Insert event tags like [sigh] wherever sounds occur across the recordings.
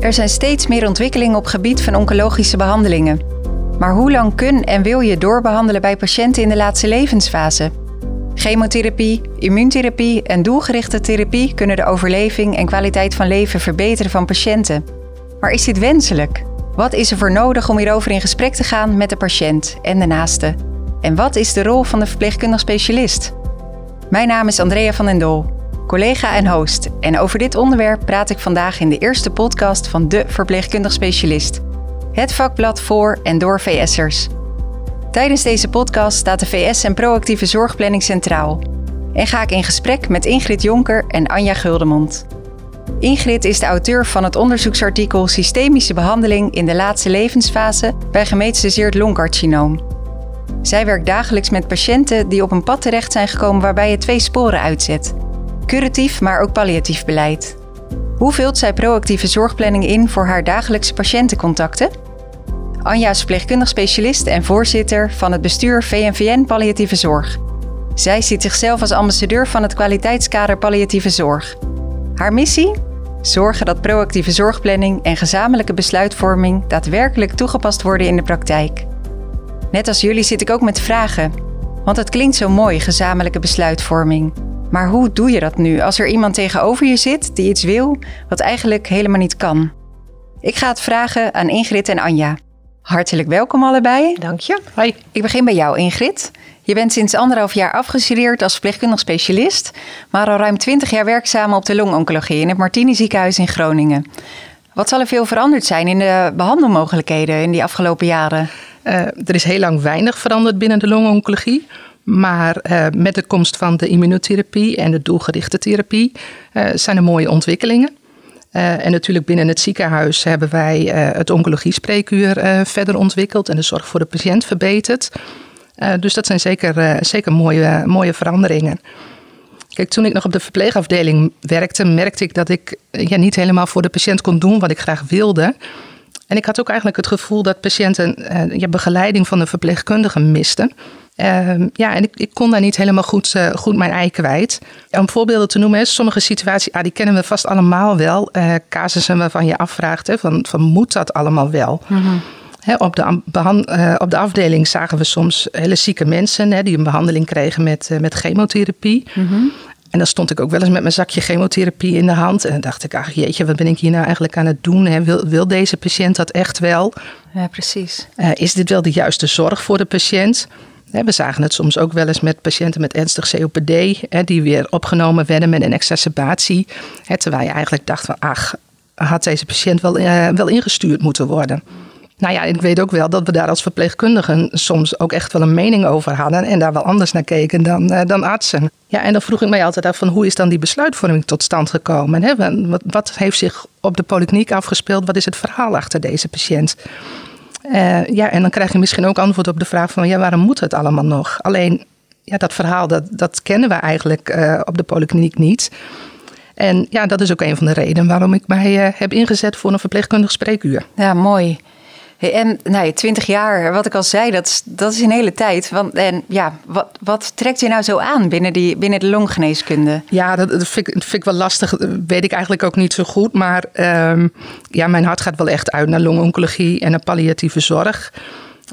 Er zijn steeds meer ontwikkelingen op gebied van oncologische behandelingen. Maar hoe lang kun en wil je doorbehandelen bij patiënten in de laatste levensfase? Chemotherapie, immuuntherapie en doelgerichte therapie kunnen de overleving en kwaliteit van leven verbeteren van patiënten. Maar is dit wenselijk? Wat is er voor nodig om hierover in gesprek te gaan met de patiënt en de naaste? En wat is de rol van de verpleegkundig specialist? Mijn naam is Andrea van den Doel, collega en host. En over dit onderwerp praat ik vandaag in de eerste podcast van De Verpleegkundig Specialist. Het vakblad voor en door VS'ers. Tijdens deze podcast staat de VS en proactieve zorgplanning centraal. En ga ik in gesprek met Ingrid Jonker en Anja Guldemond. Ingrid is de auteur van het onderzoeksartikel Systemische behandeling in de laatste levensfase bij gemetastaseerd longcarcinoom. Zij werkt dagelijks met patiënten die op een pad terecht zijn gekomen waarbij je twee sporen uitzet: curatief, maar ook palliatief beleid. Hoe vult zij proactieve zorgplanning in voor haar dagelijkse patiëntencontacten? Anja is verpleegkundig specialist en voorzitter van het bestuur VNVN Palliatieve Zorg. Zij ziet zichzelf als ambassadeur van het kwaliteitskader Palliatieve Zorg. Haar missie? Zorgen dat proactieve zorgplanning en gezamenlijke besluitvorming daadwerkelijk toegepast worden in de praktijk. Net als jullie zit ik ook met vragen. Want het klinkt zo mooi, gezamenlijke besluitvorming. Maar hoe doe je dat nu als er iemand tegenover je zit die iets wil wat eigenlijk helemaal niet kan? Ik ga het vragen aan Ingrid en Anja. Hartelijk welkom allebei. Dank je. Hoi. Ik begin bij jou, Ingrid. Je bent sinds anderhalf jaar afgestudeerd als verpleegkundig specialist, maar al ruim twintig jaar werkzaam op de longoncologie in het Martini ziekenhuis in Groningen. Wat zal er veel veranderd zijn in de behandelmogelijkheden in die afgelopen jaren? Uh, er is heel lang weinig veranderd binnen de longoncologie. Maar uh, met de komst van de immunotherapie en de doelgerichte therapie uh, zijn er mooie ontwikkelingen. Uh, en natuurlijk binnen het ziekenhuis hebben wij het oncologie-spreekuur verder ontwikkeld en de zorg voor de patiënt verbeterd. dus dat zijn zeker, zeker mooie, mooie veranderingen. Kijk, toen ik nog op de verpleegafdeling werkte, merkte ik dat ik ja, niet helemaal voor de patiënt kon doen wat ik graag wilde. En ik had ook eigenlijk het gevoel dat patiënten ja, begeleiding van de verpleegkundige misten. Uh, ja, en ik, ik, kon daar niet helemaal goed, uh, goed mijn ei kwijt. Om voorbeelden te noemen, sommige situaties, ah, die kennen we vast allemaal wel. Uh, casussen waarvan je afvraagt, hè, van, van moet dat allemaal wel? Mm op, de, uh, op de afdeling zagen we soms hele zieke mensen hè, die een behandeling kregen met, uh, met chemotherapie. Mm -hmm. En dan stond ik ook wel eens met mijn zakje chemotherapie in de hand. En dan dacht ik, ach jeetje, wat ben ik hier nou eigenlijk aan het doen? Hè? Wil, wil deze patiënt dat echt wel? Ja, precies. Uh, is dit wel de juiste zorg voor de patiënt? We zagen het soms ook wel eens met patiënten met ernstig COPD, die weer opgenomen werden met een exacerbatie. Terwijl je eigenlijk dacht van, ach, had deze patiënt wel, wel ingestuurd moeten worden? Nou ja, ik weet ook wel dat we daar als verpleegkundigen soms ook echt wel een mening over hadden en daar wel anders naar keken dan, uh, dan artsen. Ja, en dan vroeg ik mij altijd af van hoe is dan die besluitvorming tot stand gekomen? Wat heeft zich op de polykliniek afgespeeld? Wat is het verhaal achter deze patiënt? Uh, ja, en dan krijg je misschien ook antwoord op de vraag van ja, waarom moet het allemaal nog? Alleen ja, dat verhaal, dat, dat kennen we eigenlijk uh, op de polykliniek niet. En ja, dat is ook een van de redenen waarom ik mij heb ingezet voor een verpleegkundig spreekuur. Ja, mooi. En nee, 20 jaar, wat ik al zei, dat is, dat is een hele tijd. Want, en ja, wat, wat trekt je nou zo aan binnen, die, binnen de longgeneeskunde? Ja, dat, dat, vind, ik, wel lastig. Dat weet ik eigenlijk ook niet zo goed. Maar um, ja, mijn hart gaat wel echt uit naar longoncologie en naar palliatieve zorg.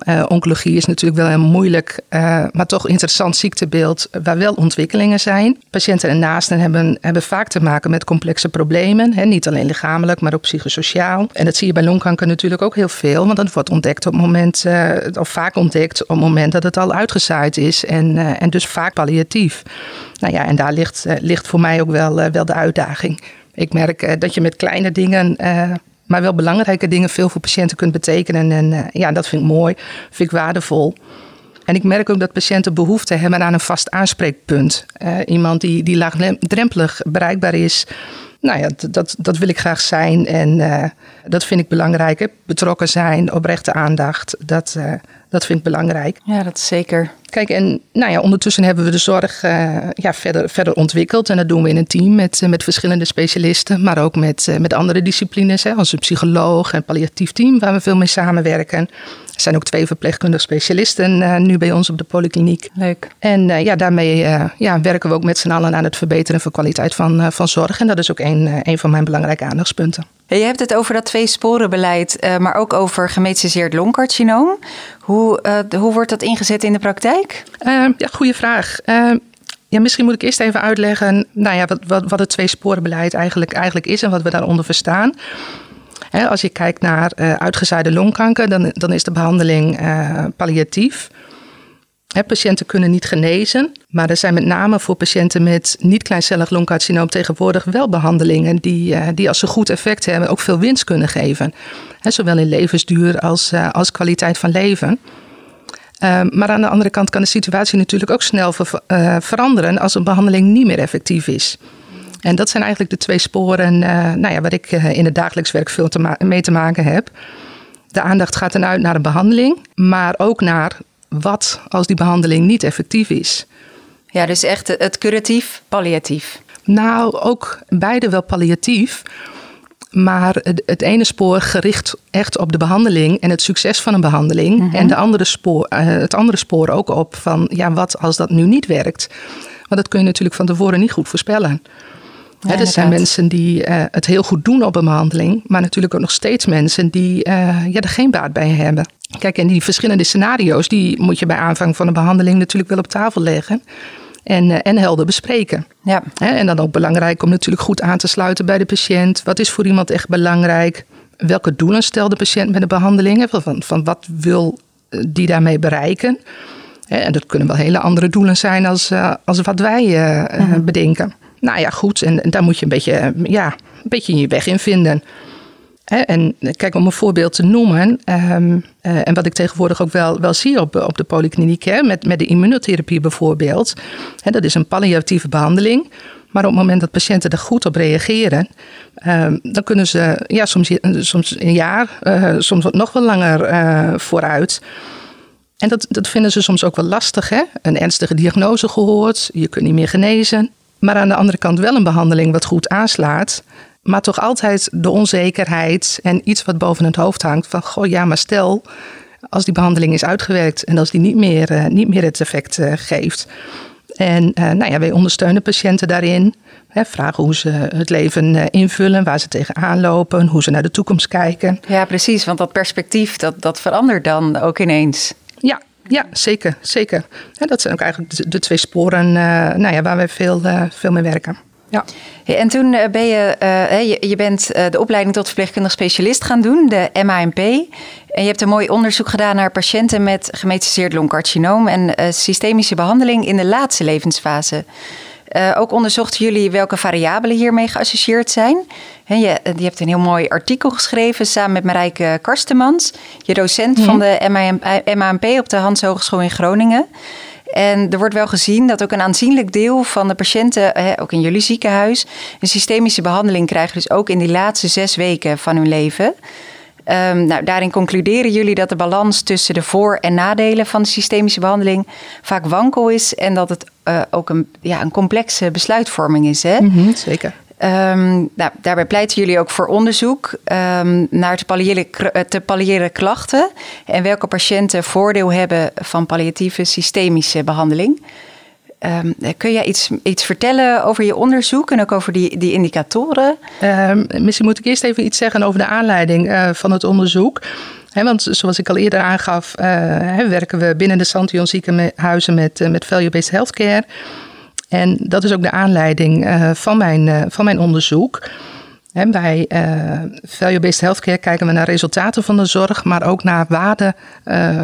Uh, oncologie is natuurlijk wel een moeilijk, uh, maar toch interessant ziektebeeld waar wel ontwikkelingen zijn. Patiënten en naasten hebben, hebben vaak te maken met complexe problemen. Hè, niet alleen lichamelijk, maar ook psychosociaal. En dat zie je bij longkanker natuurlijk ook heel veel, want dat wordt ontdekt op het moment, uh, of vaak ontdekt op het moment dat het al uitgezaaid is en, en dus vaak palliatief. Nou ja, en daar ligt, ligt voor mij ook wel, wel de uitdaging. Ik merk dat je met kleine dingen maar wel belangrijke dingen veel voor patiënten kunt betekenen. En uh, ja, dat vind ik mooi, vind ik waardevol. En ik merk ook dat patiënten behoefte hebben aan een vast aanspreekpunt. Uh, iemand die, die laagdrempelig bereikbaar is. Nou ja, dat, dat wil ik graag zijn en uh, dat vind ik belangrijk. Betrokken zijn, oprechte aandacht, dat, dat vind ik belangrijk. Ja, dat is zeker. Kijk, en nou ja, ondertussen hebben we de zorg uh, ja, verder, verder ontwikkeld. En dat doen we in een team met, met verschillende specialisten, maar ook met, uh, met andere disciplines, hè, als een psycholoog en palliatief team, waar we veel mee samenwerken. Er zijn ook twee verpleegkundige specialisten uh, nu bij ons op de polykliniek. Leuk. En ja, daarmee ja, werken we ook met z'n allen aan het verbeteren van kwaliteit van, van zorg. En dat is ook een, een van mijn belangrijke aandachtspunten. Je hebt het over dat twee-sporenbeleid, uh, maar ook over gemetastaseerd longcarcinoom. Hoe, uh, hoe wordt dat ingezet in de praktijk? Uh, ja, goede vraag. ja, misschien moet ik eerst even uitleggen nou ja, wat, wat, wat het twee-sporenbeleid eigenlijk, eigenlijk is en wat we daaronder verstaan. als je kijkt naar uitgezaaide longkanker, dan, dan is de behandeling palliatief patiënten kunnen niet genezen, maar er zijn met name voor patiënten met niet-kleincellig longcarcinoom tegenwoordig wel behandelingen die, uh, die als ze goed effect hebben ook veel winst kunnen geven. zowel in levensduur als, uh, als kwaliteit van leven. Ehm, maar aan de andere kant kan de situatie natuurlijk ook snel eh, veranderen als een behandeling niet meer effectief is. En dat zijn eigenlijk de twee sporen nou ja, waar ik in het dagelijks werk veel te mee te maken heb. De aandacht gaat dan uit naar een behandeling, maar ook naar wat als die behandeling niet effectief is. Ja, dus echt het curatief, palliatief. Nou, ook beide wel palliatief. Maar het, ene spoor gericht echt op de behandeling en het succes van een behandeling. Mhm. En de andere spoor, eh, het andere spoor ook op van ja, wat als dat nu niet werkt. Want dat kun je natuurlijk van tevoren niet goed voorspellen. Ja, er zijn mensen die uh, het heel goed doen op een behandeling, maar natuurlijk ook nog steeds mensen die uh, ja, er geen baat bij hebben. Kijk, en die verschillende scenario's, die moet je bij aanvang van een behandeling natuurlijk wel op tafel leggen. En, uh, en helder bespreken. Ja. En dan ook belangrijk om natuurlijk goed aan te sluiten bij de patiënt. Wat is voor iemand echt belangrijk? Welke doelen stelt de patiënt met de behandeling? Van, van wat wil die daarmee bereiken? En dat kunnen wel hele andere doelen zijn als, als wat wij mhm. bedenken. Nou ja, goed. En, daar moet je een beetje, eh, ja, een beetje je weg in vinden. En kijk, om een voorbeeld te noemen, um, en wat ik tegenwoordig ook wel, wel zie op, op de polykliniek, hè, met, met de immunotherapie bijvoorbeeld. Hè, dat is een palliatieve behandeling. Maar op het moment dat patiënten er goed op reageren, um, dan kunnen ze ja, soms, soms een jaar, uh, soms nog wel langer uh, vooruit. En dat, dat vinden ze soms ook wel lastig. Hè? Een ernstige diagnose gehoord, je kunt niet meer genezen. Maar aan de andere kant wel een behandeling wat goed aanslaat. Maar toch altijd de onzekerheid en iets wat boven het hoofd hangt. Van goh, ja, maar stel als die behandeling is uitgewerkt en als die niet meer, uh, niet meer het effect uh, geeft. En uh, nou ja, wij ondersteunen patiënten daarin. Hè, vragen hoe ze het leven invullen, waar ze tegenaan lopen, hoe ze naar de toekomst kijken. Ja, precies, want dat perspectief dat, dat verandert dan ook ineens. Ja, ja, zeker. zeker. dat zijn ook eigenlijk de, twee sporen uh, nou ja, waar wij veel, uh, veel mee werken. Ja. en toen eh, ben je, je, je, bent de opleiding tot verpleegkundig specialist gaan doen, de MANP. En je hebt een mooi onderzoek gedaan naar patiënten met gemetastaseerd longcarcinoom en systemische behandeling in de laatste levensfase. Ook onderzochten jullie welke variabelen hiermee geassocieerd zijn. Je, je, hebt een heel mooi artikel geschreven samen met Marijke Karstemans, je docent van de MANP op de Hans Hogeschool in Groningen. En er wordt wel gezien dat ook een aanzienlijk deel van de patiënten, ook in jullie ziekenhuis, een systemische behandeling krijgen, dus ook in die laatste zes weken van hun leven. Um, nou, daarin concluderen jullie dat de balans tussen de voor- en nadelen van de systemische behandeling vaak wankel is en dat het uh, ook een, ja, een complexe besluitvorming is. Hè? -hmm, zeker. Um, nou, daarbij pleiten jullie ook voor onderzoek um, naar te eh, te palliëren klachten en welke patiënten voordeel hebben van palliatieve systemische behandeling. Um, kun jij iets, iets vertellen over je onderzoek en ook over die, die indicatoren? Misschien moet ik eerst even iets zeggen over de aanleiding uh, van het onderzoek. Want zoals ik al eerder aangaf, werken we binnen de Santion ziekenhuizen met, met value-based healthcare. En dat is ook de aanleiding van, mijn, van mijn onderzoek. Bij value-based healthcare kijken we naar resultaten van de zorg, maar ook naar waarde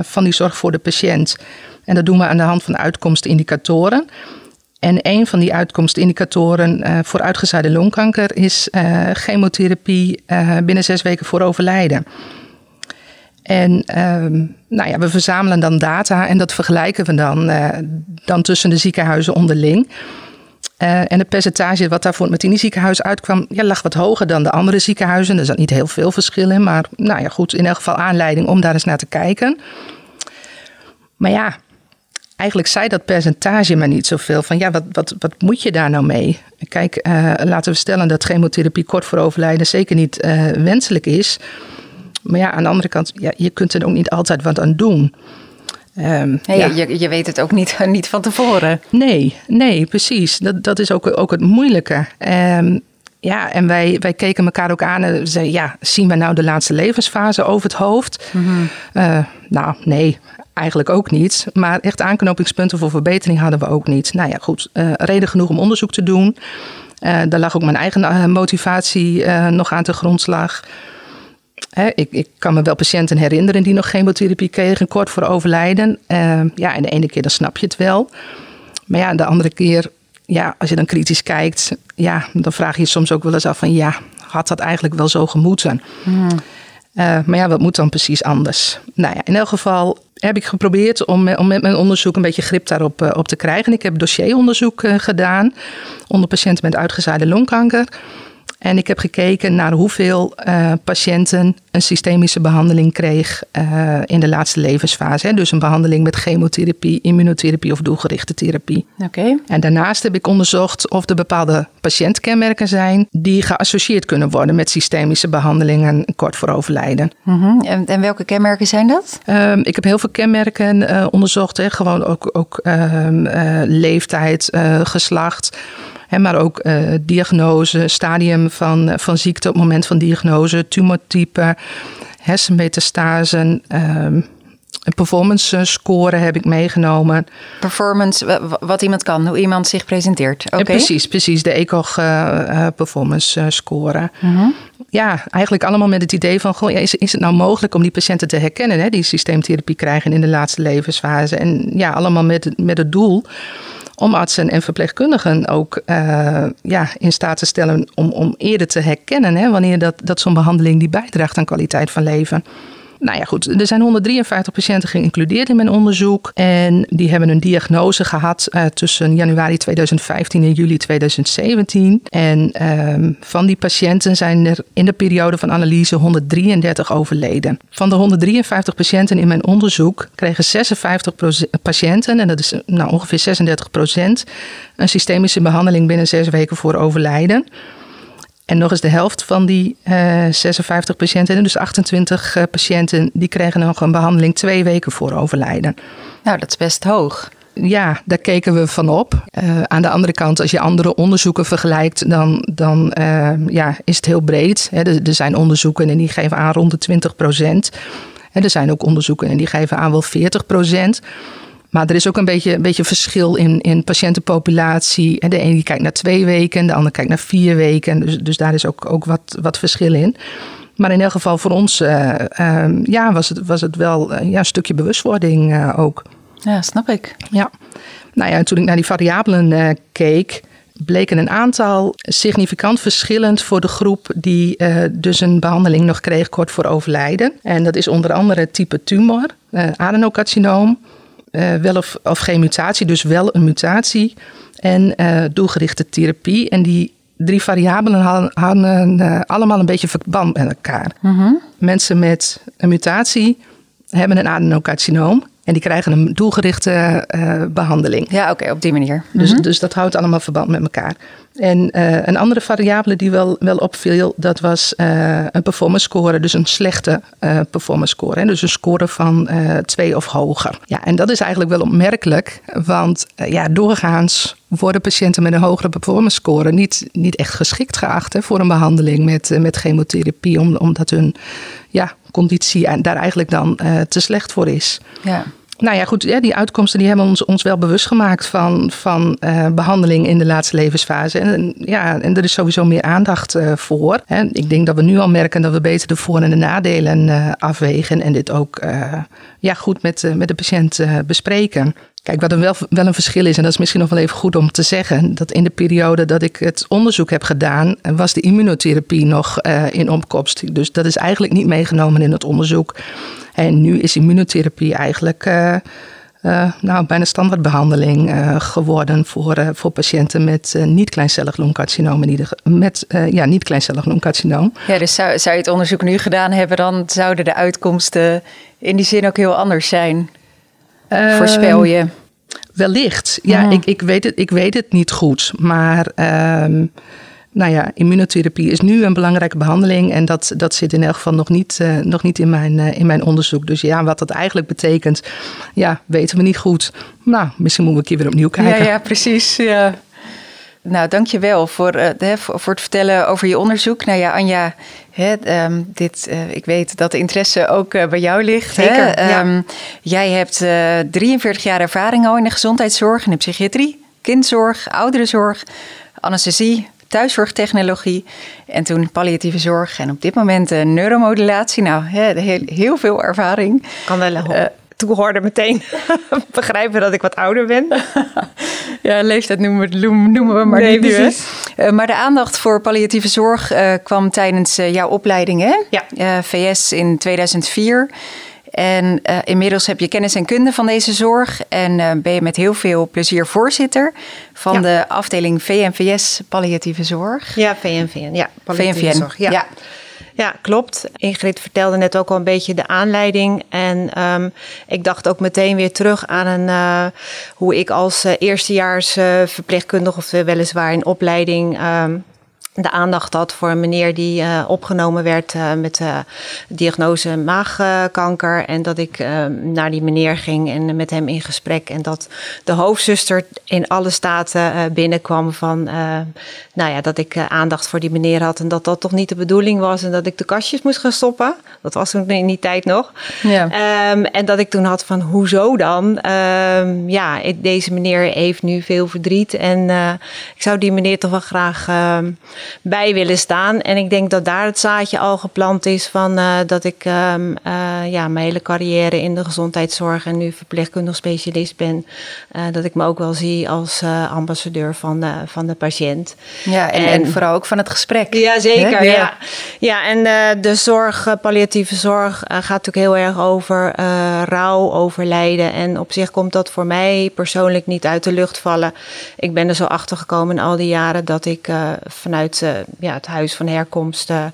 van die zorg voor de patiënt. En dat doen we aan de hand van uitkomstindicatoren. En een van die uitkomstindicatoren uh, voor uitgezaaide longkanker is uh, chemotherapie uh, binnen zes weken voor overlijden. En ehm, nou ja, we verzamelen dan data en dat vergelijken we dan, dan tussen de ziekenhuizen onderling. en het percentage wat daar voor het Martini ziekenhuis uitkwam, ja, lag wat hoger dan de andere ziekenhuizen. Er zat niet heel veel verschil in, maar nou ja, goed, in elk geval aanleiding om daar eens naar te kijken. Maar ja, eigenlijk zei dat percentage maar niet zoveel. Van ja, wat, wat, wat moet je daar nou mee? Kijk, uh, laten we stellen dat chemotherapie kort voor overlijden zeker niet wenselijk is. Maar ja, aan de andere kant, ja, je kunt er ook niet altijd wat aan doen. Um, ja. je, je weet het ook niet, [laughs] niet van tevoren. Nee, nee, precies. Dat, dat is ook, ook het moeilijke. Um, Ja, en wij, wij keken elkaar ook aan en zeiden, ja, zien we nou de laatste levensfase over het hoofd? Mm nou, nee, eigenlijk ook niet. Maar echt aanknopingspunten voor verbetering hadden we ook niet. Nou ja, goed, uh, reden genoeg om onderzoek te doen. Uh, daar lag ook mijn eigen motivatie nog aan te grondslag. Ik, ik, kan me wel patiënten herinneren die nog chemotherapie kregen kort voor overlijden. ja, en de ene keer dan snap je het wel. Maar ja, de andere keer ja, als je dan kritisch kijkt, ja, dan vraag je je soms ook wel eens af van ja, had dat eigenlijk wel zo gemoeten? Hmm. Uh, maar ja, wat moet dan precies anders? Nou ja, in elk geval heb ik geprobeerd om, om met mijn onderzoek een beetje grip daarop uh, op te krijgen. Ik heb dossieronderzoek uh, gedaan onder patiënten met uitgezaaide longkanker. En ik heb gekeken naar hoeveel uh, patiënten een systemische behandeling kreeg uh, in de laatste levensfase. Hè. Dus een behandeling met chemotherapie, immunotherapie of doelgerichte therapie. Oké. En daarnaast heb ik onderzocht of er bepaalde patiëntkenmerken zijn die geassocieerd kunnen worden met systemische behandelingen kort voor overlijden. Mm -hmm. en, en, welke kenmerken zijn dat? Um, ik heb heel veel kenmerken uh, onderzocht. Hè. Gewoon ook, ook ehm, leeftijd, geslacht maar ook uh, diagnose, stadium van, eh, van ziekte op het moment van diagnose, tumortype, hersenmetastasen. Um, een performance score heb ik meegenomen. Performance, wat iemand kan, hoe iemand zich presenteert. Oké. Precies, precies. De ECOG uh, performance score. Mhm. Ja, eigenlijk allemaal met het idee van: goh, ja, is, is het nou mogelijk om die patiënten te herkennen, hè, die systeemtherapie krijgen in de laatste levensfase? En ja, allemaal met, met het doel om artsen en verpleegkundigen ook uh, ja, in staat te stellen om, om eerder te herkennen hè, wanneer dat, dat zo'n behandeling die bijdraagt aan kwaliteit van leven. Nou ja, goed. Er zijn 153 patiënten geïncludeerd in mijn onderzoek. En die hebben een diagnose gehad uh, tussen januari 2015 en juli 2017. En uh, van die patiënten zijn er in de periode van analyse 133 overleden. Van de 153 patiënten in mijn onderzoek kregen 56 patiënten, en dat is nou, ongeveer 36 procent, een systemische behandeling binnen zes weken voor overlijden. En nog eens de helft van die uh, eh, 56 patiënten, dus 28 uh, eh, patiënten, die kregen nog een behandeling twee weken voor overlijden. Nou, dat is best hoog. Ja, daar keken we van op. Uh, aan de andere kant, als je andere onderzoeken vergelijkt, dan, dan ja, is het heel breed. Er, er, zijn onderzoeken en die geven aan rond de 20 procent. Er zijn ook onderzoeken en die geven aan wel 40 procent. Maar er is ook een beetje, een beetje verschil in, in patiëntenpopulatie. De ene die kijkt naar twee weken, de ander kijkt naar vier weken. Dus, dus daar is ook, ook wat, wat verschil in. Maar in elk geval voor ons uh, uh, ja, was, het, was het wel uh, ja, een stukje bewustwording uh, ook. Ja, snap ik. Ja. Nou ja, toen ik naar die variabelen keek, bleken een aantal significant verschillend voor de groep die dus een behandeling nog kreeg kort voor overlijden. En dat is onder andere type tumor, adenocarcinoom, uh, wel of, of geen mutatie, dus wel een mutatie en uh, doelgerichte therapie. En die drie variabelen hadden, hadden uh, allemaal een beetje verband met elkaar. Mm -hmm. Mensen met een mutatie hebben een adenocarcinoom. En die krijgen een doelgerichte behandeling. Ja, oké, op die manier. Dus, mm -hmm. dus dat houdt allemaal verband met elkaar. En uh, een andere variabele die wel, wel opviel, dat was uh, een performance score, dus een slechte performance score. Hè? Dus een score van twee of hoger. Ja, en dat is eigenlijk wel opmerkelijk, want ja, doorgaans worden patiënten met een hogere performance score niet, niet echt geschikt geacht hè, voor een behandeling met, met chemotherapie, omdat hun ja, conditie daar eigenlijk dan te slecht voor is. Ja nou ja, goed, die uitkomsten die hebben ons, ons wel bewust gemaakt van, van uh, behandeling in de laatste levensfase. En, ja, en er is sowieso meer aandacht uh, voor. Ik denk dat we nu al merken dat we beter de voor- en de nadelen uh, afwegen en dit ook ja, goed met, met de patiënt bespreken. Kijk, wat er wel, wel een verschil is, en dat is misschien nog wel even goed om te zeggen, dat in de periode dat ik het onderzoek heb gedaan, was de immunotherapie nog in opkomst. Dus dat is eigenlijk niet meegenomen in het onderzoek. En nu is immunotherapie eigenlijk uh, uh, nou, bijna standaardbehandeling uh, geworden voor, voor patiënten met niet-kleincellig longcarcinoom. Met ja, niet-kleincellig longcarcinoom. Ja, dus zou, zou je het onderzoek nu gedaan hebben, dan zouden de uitkomsten in die zin ook heel anders zijn. Ehm, Voorspel je? Wellicht. Ja, ik, ik, weet het, ik weet het niet goed. Maar. Uh, nou ja, immunotherapie is nu een belangrijke behandeling. En dat, dat zit in elk geval nog niet, uh, nog niet in, mijn, uh, in mijn onderzoek. Dus ja, wat dat eigenlijk betekent, ja, weten we niet goed. Nou, misschien moeten we een keer weer opnieuw kijken. Ja, ja precies. Ja. nou, dankjewel voor, uh, de, voor het vertellen over je onderzoek. Nou ja, Anja, hè, ehm, dit, uh, ik weet dat de interesse ook uh, bij jou ligt. Zeker, hè? ja. Um, jij hebt 43 jaar ervaring al in de gezondheidszorg, in de psychiatrie, kindzorg, ouderenzorg, anesthesie, thuiszorgtechnologie en toen palliatieve zorg en op dit moment uh, neuromodulatie. Nou, he, heel, heel, veel ervaring. Kan wel uh, toehoorden meteen [laughs] begrijpen dat ik wat ouder ben. [laughs] ja, leeftijd noemen we, noemen we maar nee, niet. Uh, maar de aandacht voor palliatieve zorg kwam tijdens jouw opleiding, hè? Ja. VS in 2004. En uh, inmiddels heb je kennis en kunde van deze zorg en uh, ben je met heel veel plezier voorzitter van ja. de afdeling VNVS Palliatieve Zorg. Ja, VNVN. Ja, palliatieve VNVN. zorg. Ja. ja. Ja, klopt. Ingrid vertelde net ook al een beetje de aanleiding. En um, ik dacht ook meteen weer terug aan een, uh, hoe ik als uh, eerstejaars uh, verpleegkundige of weliswaar in opleiding. Um, de aandacht had voor een meneer die uh, opgenomen werd uh, met uh, diagnose maagkanker. En dat ik naar die meneer ging en met hem in gesprek. En dat de hoofdzuster in alle staten binnenkwam van... nou ja, dat ik aandacht voor die meneer had en dat dat toch niet de bedoeling was. En dat ik de kastjes moest gaan stoppen. Dat was toen in die tijd nog. Ja. Um, en dat ik toen had van, hoezo dan? Um, ja, ik, deze meneer heeft nu veel verdriet. En ik zou die meneer toch wel graag bij willen staan. En ik denk dat daar het zaadje al geplant is van uh, dat ik um, uh, ja, mijn hele carrière in de gezondheidszorg en nu verpleegkundig specialist ben. Uh, dat ik me ook wel zie als ambassadeur van, van de patiënt. Ja, en, en, en, vooral ook van het gesprek. Ja, zeker. Ja. ja. Ja. en de zorg, palliatieve zorg, gaat natuurlijk heel erg over rouw, over lijden. En op zich komt dat voor mij persoonlijk niet uit de lucht vallen. Ik ben er zo achter gekomen in al die jaren dat ik vanuit uh, ja, het huis van herkomst uh,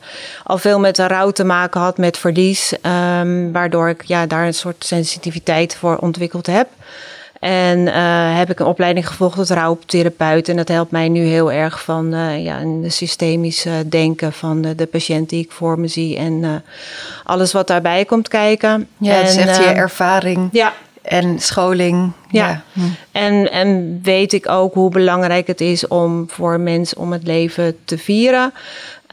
al veel met de rouw te maken had, met verlies. Um, waardoor ik ja, daar een soort sensitiviteit voor ontwikkeld heb. En uh, heb ik een opleiding gevolgd tot rouwtherapeut. En dat helpt mij nu heel erg van ja, in de systemische denken van de, de, patiënt die ik voor me zie. En alles wat daarbij komt kijken. Ja, en, dat is echt je ervaring. Ja, en scholing. Ja. ja. Hm. En, en weet ik ook hoe belangrijk het is om voor mensen om het leven te vieren.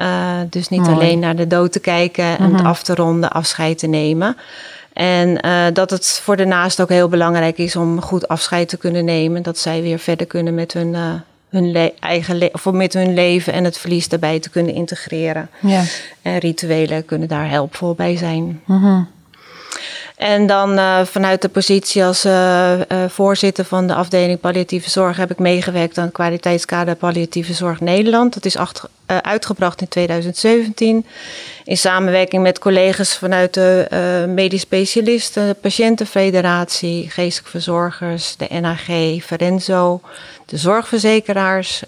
Uh, dus niet Mooi. alleen naar de dood te kijken en Mhm. het af te ronden, afscheid te nemen. En uh, dat het voor de naast ook heel belangrijk is om goed afscheid te kunnen nemen. Dat zij weer verder kunnen met hun, uh, hun eigen of met hun leven en het verlies daarbij te kunnen integreren. Ja. En rituelen kunnen daar helpvol bij zijn. Mhm. En dan uh, vanuit de positie als uh, uh, voorzitter van de afdeling palliatieve zorg heb ik meegewerkt aan het kwaliteitskader palliatieve zorg Nederland. Dat is uitgebracht in 2017 in samenwerking met collega's vanuit de medisch specialisten, de patiëntenfederatie, geestelijke verzorgers, de NAG, Ferenzo, de zorgverzekeraars,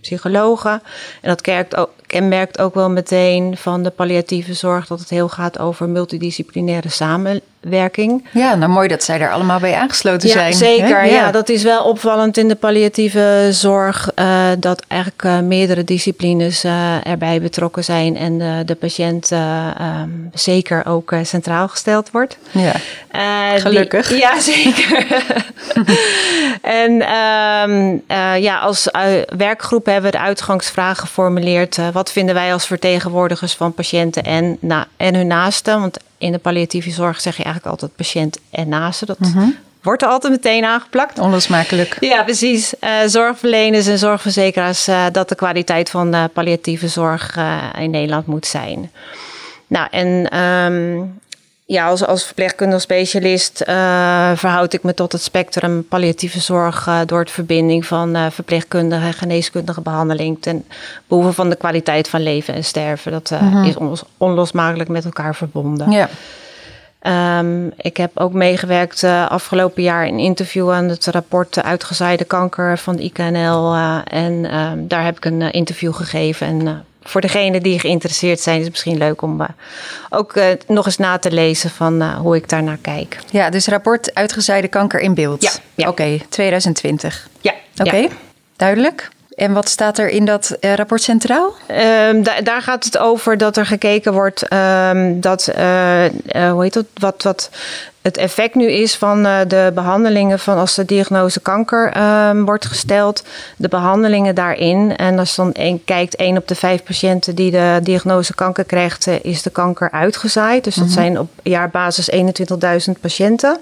psychologen. En dat kerkt ook, kenmerkt ook wel meteen van de palliatieve zorg dat het heel gaat over multidisciplinaire samenwerking. Ja, nou mooi dat zij daar allemaal bij aangesloten ja, zijn. Zeker, hè? ja. ja. dat is wel opvallend in de palliatieve zorg uh, dat eigenlijk uh, meerdere disciplines uh, erbij betrokken zijn en de patiënt um, zeker ook centraal gesteld wordt. Ja, gelukkig. Die, ja, [laughs] zeker. [laughs] en um, ja, als werkgroep hebben we de uitgangsvraag geformuleerd. wat vinden wij als vertegenwoordigers van patiënten en, na, en hun naasten? Want in de palliatieve zorg zeg je eigenlijk altijd patiënt en naasten. Dat Mhm. wordt er altijd meteen aangeplakt. Onlosmakelijk. Ja, precies. Uh, zorgverleners en zorgverzekeraars, uh, dat de kwaliteit van uh, palliatieve zorg in Nederland moet zijn. Nou, en um, ja, als, als verpleegkundig specialist verhoud ik me tot het spectrum palliatieve zorg door het verbinding van verpleegkundige en geneeskundige behandeling ten behoeve van de kwaliteit van leven en sterven. Dat Mhm. is onlos, onlosmakelijk met elkaar verbonden. Ja. Um, ik heb ook meegewerkt afgelopen jaar in interview aan het rapport Uitgezaaide kanker van de IKNL. En um, daar heb ik een interview gegeven. En voor degenen die geïnteresseerd zijn, is het misschien leuk om ook nog eens na te lezen van hoe ik daarnaar kijk. Ja, dus rapport Uitgezaaide kanker in beeld. Ja. ja. Oké, okay, 2020. Ja. Oké, okay. ja. duidelijk. En wat staat er in dat uh, rapport centraal? Um, da daar gaat het over dat er gekeken wordt um, dat, uh, uh, hoe heet dat, wat, wat het effect nu is van uh, de behandelingen van als de diagnose kanker uh, wordt gesteld, de behandelingen daarin. En als dan een, kijkt, één op de vijf patiënten die de diagnose kanker krijgt, uh, is de kanker uitgezaaid. Dus dat mm -hmm. zijn op jaarbasis 21.000 patiënten.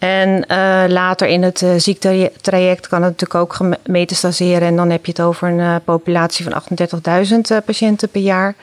En uh, later in het uh, ziektetraject kan het natuurlijk ook gemetastaseren. En dan heb je het over een uh, populatie van 38.000 patiënten per jaar.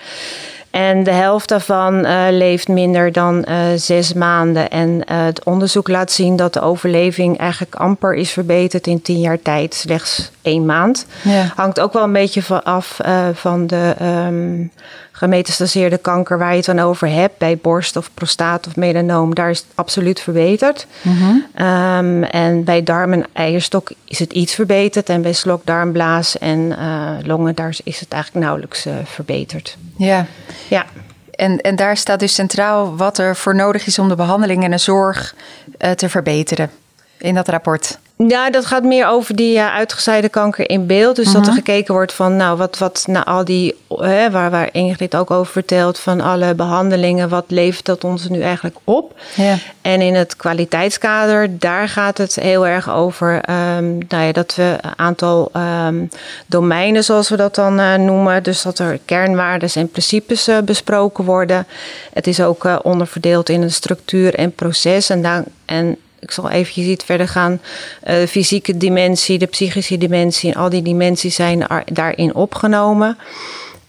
En de helft daarvan uh, leeft minder dan uh, zes maanden. En uh, het onderzoek laat zien dat de overleving eigenlijk amper is verbeterd in tien jaar tijd. Slechts één maand. Ja. Hangt ook wel een beetje van af van de um, gemetastaseerde kanker waar je het dan over hebt. Bij borst of prostaat of melanoom, daar is het absoluut verbeterd. Mm -hmm. um, en bij darm en eierstok is het iets verbeterd. En bij slokdarmblaas en uh, longen, daar is het eigenlijk nauwelijks uh, verbeterd. Ja. ja. En, en daar staat dus centraal wat er voor nodig is om de behandeling en de zorg uh, te verbeteren in dat rapport. Ja, dat gaat meer over die uh, uitgezaaide kanker in beeld. Dus uh -huh. dat er Mhm. gekeken wordt van, nou, wat, wat na al die, hè, waar, waar Ingrid ook over vertelt, van alle behandelingen, wat levert dat ons nu eigenlijk op? Ja. En in het kwaliteitskader, daar gaat het heel erg over, um, nou ja, dat we een aantal um, domeinen, zoals we dat dan uh, noemen, dus dat er kernwaarden en principes besproken worden. Het is ook onderverdeeld in een structuur en proces. En, daar, en ik zal eventjes iets verder gaan. Uh, de fysieke dimensie, de psychische dimensie en al die dimensies zijn daarin opgenomen.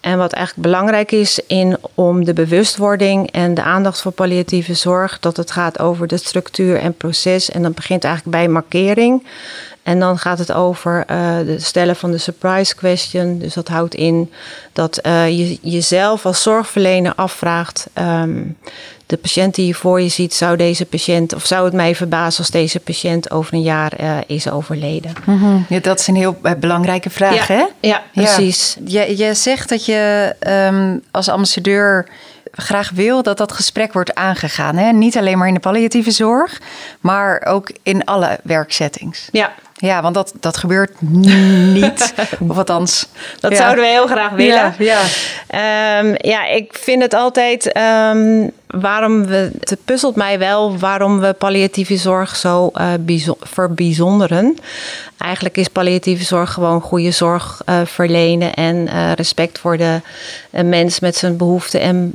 En wat eigenlijk belangrijk is in, om de bewustwording en de aandacht voor palliatieve zorg, dat het gaat over de structuur en proces. En dat begint eigenlijk bij markering. En dan gaat het over het stellen van de surprise question. Dus dat houdt in dat uh, je jezelf als zorgverlener afvraagt. Um, de patiënt die je voor je ziet, zou deze patiënt, of zou het mij verbazen als deze patiënt over een jaar uh, is overleden? Mm -hmm. ja, dat is een heel belangrijke vraag, ja, hè? Ja, precies. Ja. Je, je zegt dat je um, als ambassadeur graag wil dat dat gesprek wordt aangegaan. Hè? Niet alleen maar in de palliatieve zorg, maar ook in alle werksettings. Ja. Ja, want dat, dat gebeurt [laughs] niet. of althans. Dat ja. zouden we heel graag willen. Ja, ja. Um, ja ik vind het altijd. Um, waarom we. Het puzzelt mij wel waarom we palliatieve zorg zo uh, verbijzonderen. Eigenlijk is palliatieve zorg gewoon goede zorg uh, verlenen en uh, respect voor de mens met zijn behoeften en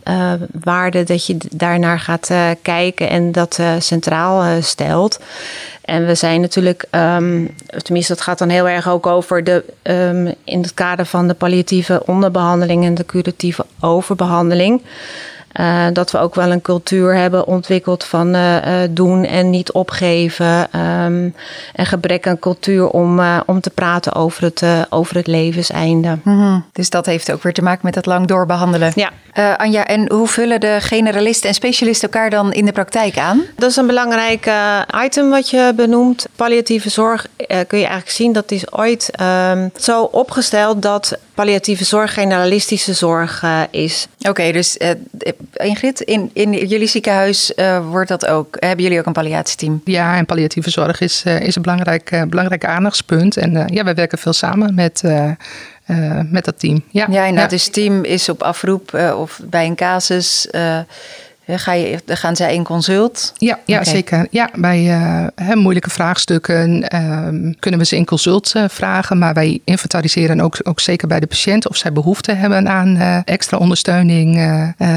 waarden. Dat je daarnaar gaat kijken en dat centraal stelt. En we zijn natuurlijk, um, tenminste, dat gaat dan heel erg ook over de, um, in het kader van de palliatieve onderbehandeling en de curatieve overbehandeling. Uh, dat we ook wel een cultuur hebben ontwikkeld van uh, uh, doen en niet opgeven. Um, en gebrek aan cultuur om, om te praten over het, over het levenseinde. Mm -hmm. Dus dat heeft ook weer te maken met het lang doorbehandelen. Ja. Anja, en hoe vullen de generalisten en specialisten elkaar dan in de praktijk aan? Dat is een belangrijk item wat je benoemt. Palliatieve zorg kun je eigenlijk zien dat is ooit um, zo opgesteld dat palliatieve zorg generalistische zorg is. Oké, okay, dus Ingrid, in, in jullie ziekenhuis uh, wordt dat ook, hebben jullie ook een palliatieteam? Ja, en palliatieve zorg is, uh, is een belangrijk, belangrijk aandachtspunt. En ja, wij werken veel samen met, met dat team. Ja, ja en dat ja. is team is op afroep of bij een casus. Ga je, gaan zij in consult? Ja, ja okay. zeker. Ja, bij uh, moeilijke vraagstukken uh, kunnen we ze in consult uh, vragen. Maar wij inventariseren ook, ook zeker bij de patiënt of zij behoefte hebben aan extra ondersteuning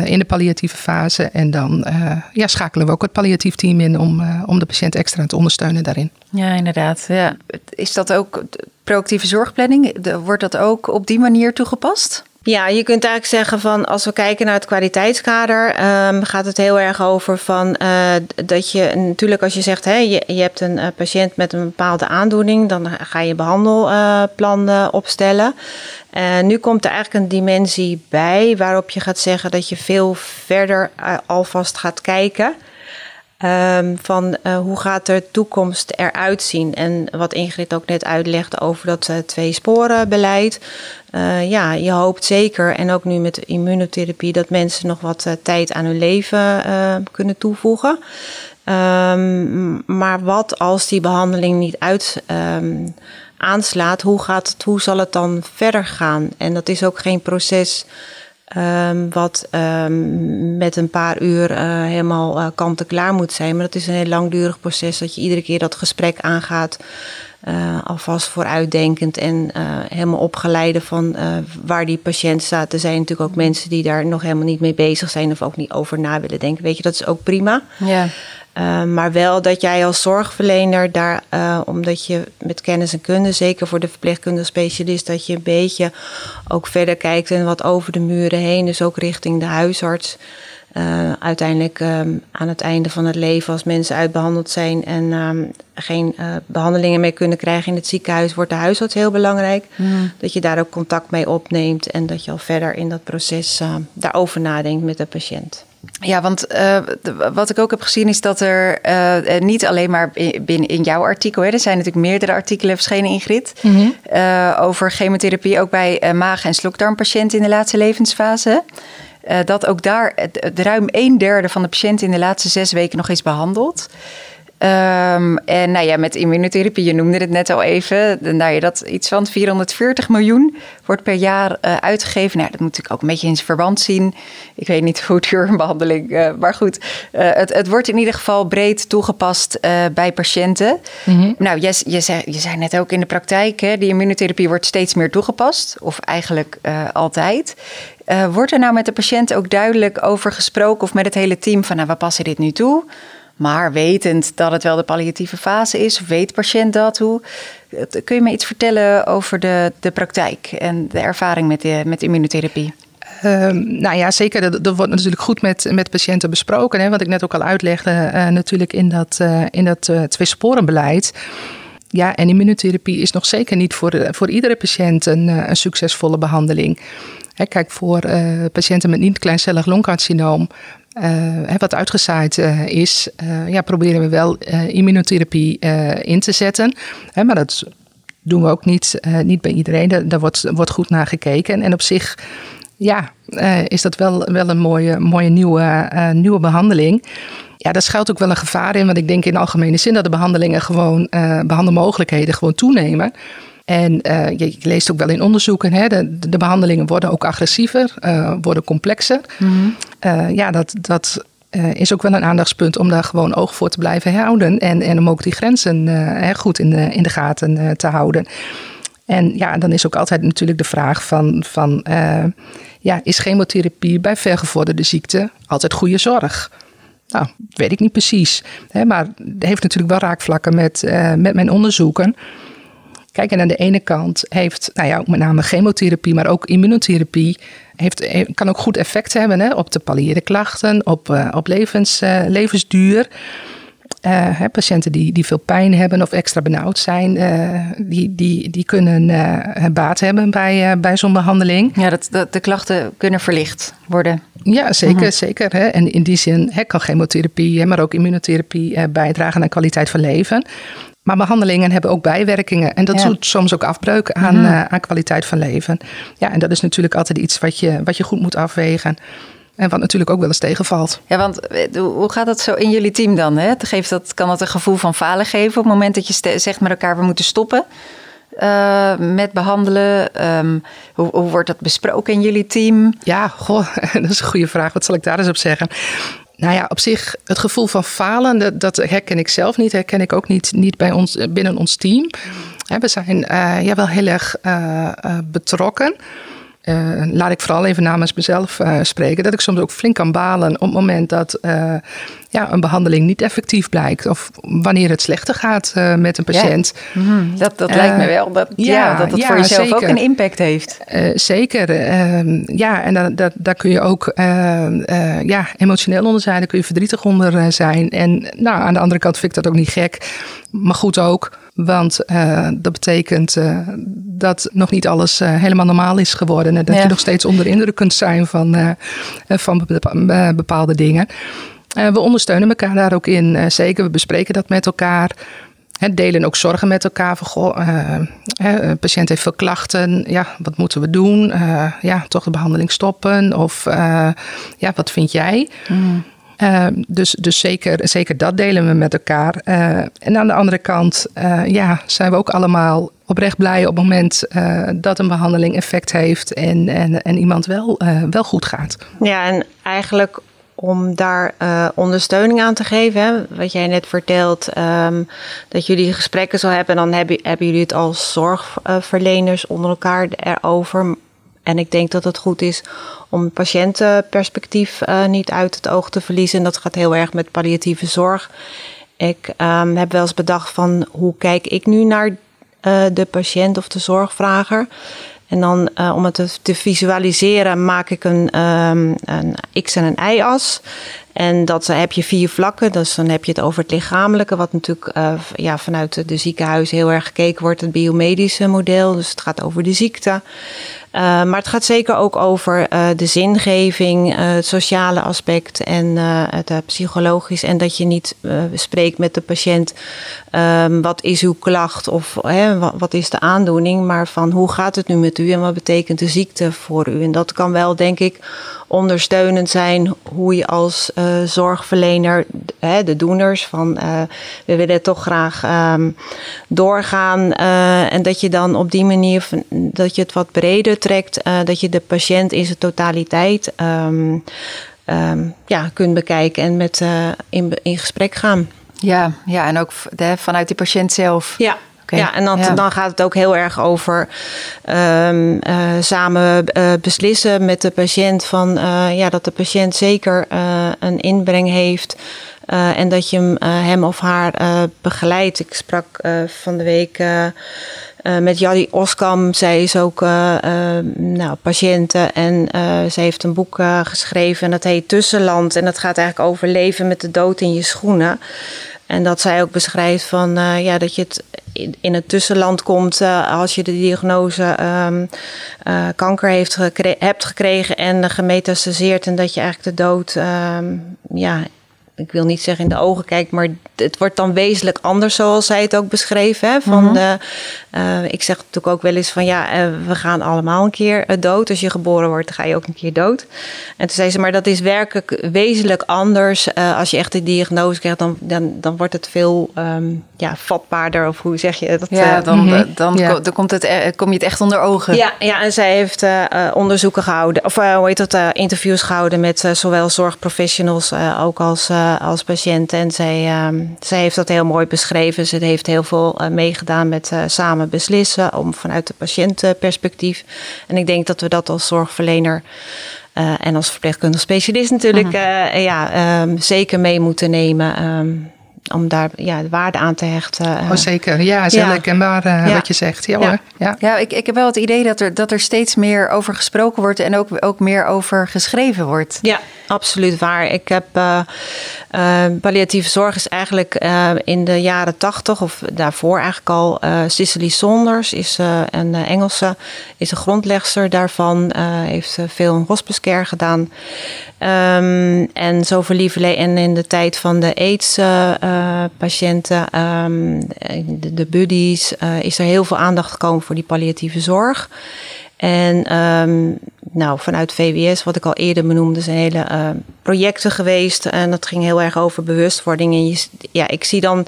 in de palliatieve fase. En dan ja, schakelen we ook het palliatief team in om, om de patiënt extra te ondersteunen daarin. Ja, inderdaad. Ja. Is dat ook proactieve zorgplanning? Wordt dat ook op die manier toegepast? Ja, je kunt eigenlijk zeggen van als we kijken naar het kwaliteitskader, um, gaat het heel erg over van uh, dat je natuurlijk als je zegt hè, je, je hebt een uh, patiënt met een bepaalde aandoening, dan ga je behandelplan uh, opstellen. nu komt er eigenlijk een dimensie bij waarop je gaat zeggen dat je veel verder alvast gaat kijken. Um, van uh, hoe gaat de toekomst eruit zien? En wat Ingrid ook net uitlegde over dat uh, twee sporen beleid. Uh, ja, je hoopt zeker, en ook nu met immunotherapie, dat mensen nog wat tijd aan hun leven kunnen toevoegen. Um, maar wat als die behandeling niet uit um, aanslaat, hoe, gaat het, hoe zal het dan verder gaan? En dat is ook geen proces Ehm, wat ehm, met een paar uur uh, helemaal uh, kant-en-klaar moet zijn. Maar dat is een heel langdurig proces dat je iedere keer dat gesprek aangaat. Uh, alvast vooruitdenkend en helemaal opgeleide van waar die patiënt staat. Er zijn natuurlijk ook mensen die daar nog helemaal niet mee bezig zijn of ook niet over na willen denken. Weet je, dat is ook prima. Ja. Uh, maar wel dat jij als zorgverlener daar, uh, omdat je met kennis en kunde, zeker voor de verpleegkundige specialist, dat je een beetje ook verder kijkt en wat over de muren heen, dus ook richting de huisarts. Uh, uiteindelijk um, aan het einde van het leven, als mensen uitbehandeld zijn en um, geen behandelingen meer kunnen krijgen in het ziekenhuis, wordt de huisarts heel belangrijk. Mm. Dat je daar ook contact mee opneemt en dat je al verder in dat proces daarover nadenkt met de patiënt. Ja, want uh, wat ik ook heb gezien is dat er uh, niet alleen maar binnen in jouw artikel, hè, er zijn natuurlijk meerdere artikelen verschenen, Ingrid, mm -hmm. uh, over chemotherapie ook bij maag- en slokdarmpatiënten in de laatste levensfase. Dat ook daar ruim een derde van de patiënten in de laatste zes weken nog is behandeld. Um, en nou ja, met immunotherapie, je noemde het net al even, nou ja, dat iets van 440 miljoen wordt per jaar uh, uitgegeven. Nou, dat moet ik ook een beetje in zijn verband zien. Ik weet niet [laughs] hoe duur een behandeling, uh, maar goed. Uh, het, het, wordt in ieder geval breed toegepast bij patiënten. Mm -hmm. Nou, je, je, zei, je zei net ook in de praktijk, hè, die immunotherapie wordt steeds meer toegepast, of eigenlijk altijd. Wordt er nou met de patiënt ook duidelijk over gesproken of met het hele team van, nou, we passen dit nu toe? Maar wetend dat het wel de palliatieve fase is, weet patiënt dat hoe? Kun je me iets vertellen over de, de praktijk en de ervaring met, de, met immunotherapie? Um, nou ja, zeker. Dat, dat, wordt natuurlijk goed met, met patiënten besproken. Hè, wat ik net ook al uitlegde, uh, natuurlijk in dat, uh, in dat uh, tweesporenbeleid. Ja, en immunotherapie is nog zeker niet voor, voor iedere patiënt een, een succesvolle behandeling. Hè, kijk, voor patiënten met niet-kleincellig longcarcinoom uh, wat uitgezaaid uh, is, ja, proberen we wel immunotherapie in te zetten. Hè, maar dat doen we ook niet, niet bij iedereen. Daar, daar wordt, wordt goed naar gekeken. En op zich ja, is dat wel, wel een mooie, mooie nieuwe, nieuwe behandeling. Ja, daar schuilt ook wel een gevaar in. Want ik denk in algemene zin dat de behandelingen gewoon, behandelmogelijkheden gewoon toenemen. En uh, je, je, leest ook wel in onderzoeken, hè, de, de behandelingen worden ook agressiever, uh, worden complexer. Mm -hmm. uh, ja, dat, dat is ook wel een aandachtspunt om daar gewoon oog voor te blijven houden. En, en om ook die grenzen goed in de, in de gaten te houden. En ja, dan is ook altijd natuurlijk de vraag van, van ja, is chemotherapie bij vergevorderde ziekte altijd goede zorg? Nou, weet ik niet precies. Hè, maar het heeft natuurlijk wel raakvlakken met, met mijn onderzoeken. Kijk, en aan de ene kant heeft, nou ja, met name chemotherapie, maar ook immunotherapie, heeft, kan ook goed effect hebben hè, op de palliëre klachten, op, uh, op levens, uh, levensduur. Uh, hè, patiënten die, die veel pijn hebben of extra benauwd zijn, die, die, die kunnen baat hebben bij, bij zo'n behandeling. Ja, dat, dat, de klachten kunnen verlicht worden. Ja, zeker. Mhm. zeker hè. En in die zin hè, kan chemotherapie, maar ook immunotherapie bijdragen aan kwaliteit van leven. Maar behandelingen hebben ook bijwerkingen. En dat doet soms ook afbreuk aan, mm aan kwaliteit van leven. Ja, en dat is natuurlijk altijd iets wat je, wat je goed moet afwegen. En wat natuurlijk ook wel eens tegenvalt. Ja, want eh, hoe gaat dat zo in jullie team dan? Hè? Geeft dat, kan dat een gevoel van falen geven op het moment dat je zegt met elkaar we moeten stoppen? Uh, met behandelen? Um, hoe, hoe, wordt dat besproken in jullie team? Ja, goh, [laughs] dat is een goede vraag. Wat zal ik daar eens op zeggen? Nou ja, op zich, het gevoel van falen, dat, dat herken ik zelf niet. Herken ik ook niet, niet bij ons, binnen ons team. We zijn uh, ja, wel heel erg uh, betrokken. Uh, laat ik vooral even namens mezelf uh, spreken, dat ik soms ook flink kan balen op het moment dat uh, ja, een behandeling niet effectief blijkt. Of wanneer het slechter gaat met een patiënt. Ja. Mm, dat dat lijkt me wel dat, ja, ja dat het ja, voor jezelf zeker. ook een impact heeft. zeker, ehm, ja, en daar, daar, daar kun je ook ja, emotioneel onder zijn, daar kun je verdrietig onder zijn. En nou, aan de andere kant vind ik dat ook niet gek, maar goed ook. Want uh, dat betekent uh, dat nog niet alles uh, helemaal normaal is geworden. En dat ja. je nog steeds onder indruk kunt zijn van, van bepaalde dingen. we ondersteunen elkaar daar ook in. zeker, we bespreken dat met elkaar. He, delen ook zorgen met elkaar. Van, goh, een patiënt heeft veel klachten. Ja, wat moeten we doen? ja, toch de behandeling stoppen? Of ja, wat vind jij? Mm. Dus dus zeker, zeker dat delen we met elkaar. en aan de andere kant ja, zijn we ook allemaal oprecht blij op het moment dat een behandeling effect heeft en, en, en iemand wel, wel goed gaat. Ja, en eigenlijk om daar ondersteuning aan te geven. Hè? Wat jij net vertelt, um, dat jullie gesprekken zo hebben, dan hebben, hebben jullie het als zorgverleners onder elkaar erover. En ik denk dat het goed is om patiëntenperspectief uh, niet uit het oog te verliezen. En dat gaat heel erg met palliatieve zorg. Ik um, heb wel eens bedacht van hoe kijk ik nu naar uh, de patiënt of de zorgvrager. En dan uh, om het te, visualiseren maak ik een, um, een x- en een y-as. En dat heb je vier vlakken. Dus dan heb je het over het lichamelijke, wat natuurlijk ja, vanuit de ziekenhuizen heel erg gekeken wordt, het biomedische model. Dus het gaat over de ziekte. Uh, maar het gaat zeker ook over uh, de zingeving, het sociale aspect en het psychologisch. En dat je niet spreekt met de patiënt, um, wat is uw klacht of hè, wat, is de aandoening, maar van hoe gaat het nu met u en wat betekent de ziekte voor u. En dat kan wel, denk ik, ondersteunend zijn hoe je als zorgverlener, hè, de doeners van we willen toch graag um, doorgaan en dat je dan op die manier dat je het wat breder trekt, dat je de patiënt in zijn totaliteit um, um, ja, kunt bekijken en met in, in gesprek gaan. Ja, ja en ook de, vanuit de patiënt zelf. Ja. Ja, en dan, dan gaat het ook heel erg over um, uh, samen uh, beslissen met de patiënt van uh, ja, dat de patiënt zeker een inbreng heeft. en dat je hem, hem of haar begeleidt. Ik sprak van de week met Jaddy Oskam. Zij is ook nou, patiënte en zij heeft een boek geschreven en dat heet Tussenland. En dat gaat eigenlijk over leven met de dood in je schoenen. En dat zij ook beschrijft van ja, dat je het in, het tussenland komt als je de diagnose uh, kanker hebt gekregen en gemetastaseerd en dat je eigenlijk de dood um, ja, ik wil niet zeggen in de ogen kijkt, maar het wordt dan wezenlijk anders zoals zij het ook beschreven. Hè? Van mm de, uh, ik zeg natuurlijk ook wel eens van ja, uh, we gaan allemaal een keer uh, dood. Als je geboren wordt, ga je ook een keer dood. En toen zei ze, maar dat is werkelijk wezenlijk anders. als je echt de diagnose krijgt, dan, dan, dan wordt het veel um, ja, vatbaarder. Of hoe zeg je dat? Ja, dan, mm -hmm. dan, ja. dan komt het, kom je het echt onder ogen. Ja, ja en zij heeft onderzoeken gehouden, of hoe heet dat, interviews gehouden met zowel zorgprofessionals ook als als patiënt. En zij, uh, zij heeft dat heel mooi beschreven. Ze heeft heel veel uh, meegedaan met uh, samen beslissen om vanuit de patiëntperspectief. En ik denk dat we dat als zorgverlener. en als verpleegkundig specialist natuurlijk -huh. ja, um, zeker mee moeten nemen. Um, om daar ja, de waarde aan te hechten. Oh, zeker, ja, is heel herkenbaar uh, ja. wat je zegt. Ja, ja. ja. ja ik, ik heb wel het idee dat er, dat er steeds meer over gesproken wordt en ook, ook meer over geschreven wordt. Ja, absoluut waar. Ik heb uh, uh, palliatieve zorg is eigenlijk in de jaren tachtig of daarvoor eigenlijk al. Cicely Saunders is een Engelse, is een grondlegster daarvan. heeft veel in hospice care gedaan. Um, en zo verlieven en in de tijd van de AIDS uh, patiënten, um, de, buddies, uh, is er heel veel aandacht gekomen voor die palliatieve zorg. En um, nou, vanuit VWS, wat ik al eerder benoemde, zijn hele projecten geweest. En dat ging heel erg over bewustwording. En ja, ik zie dan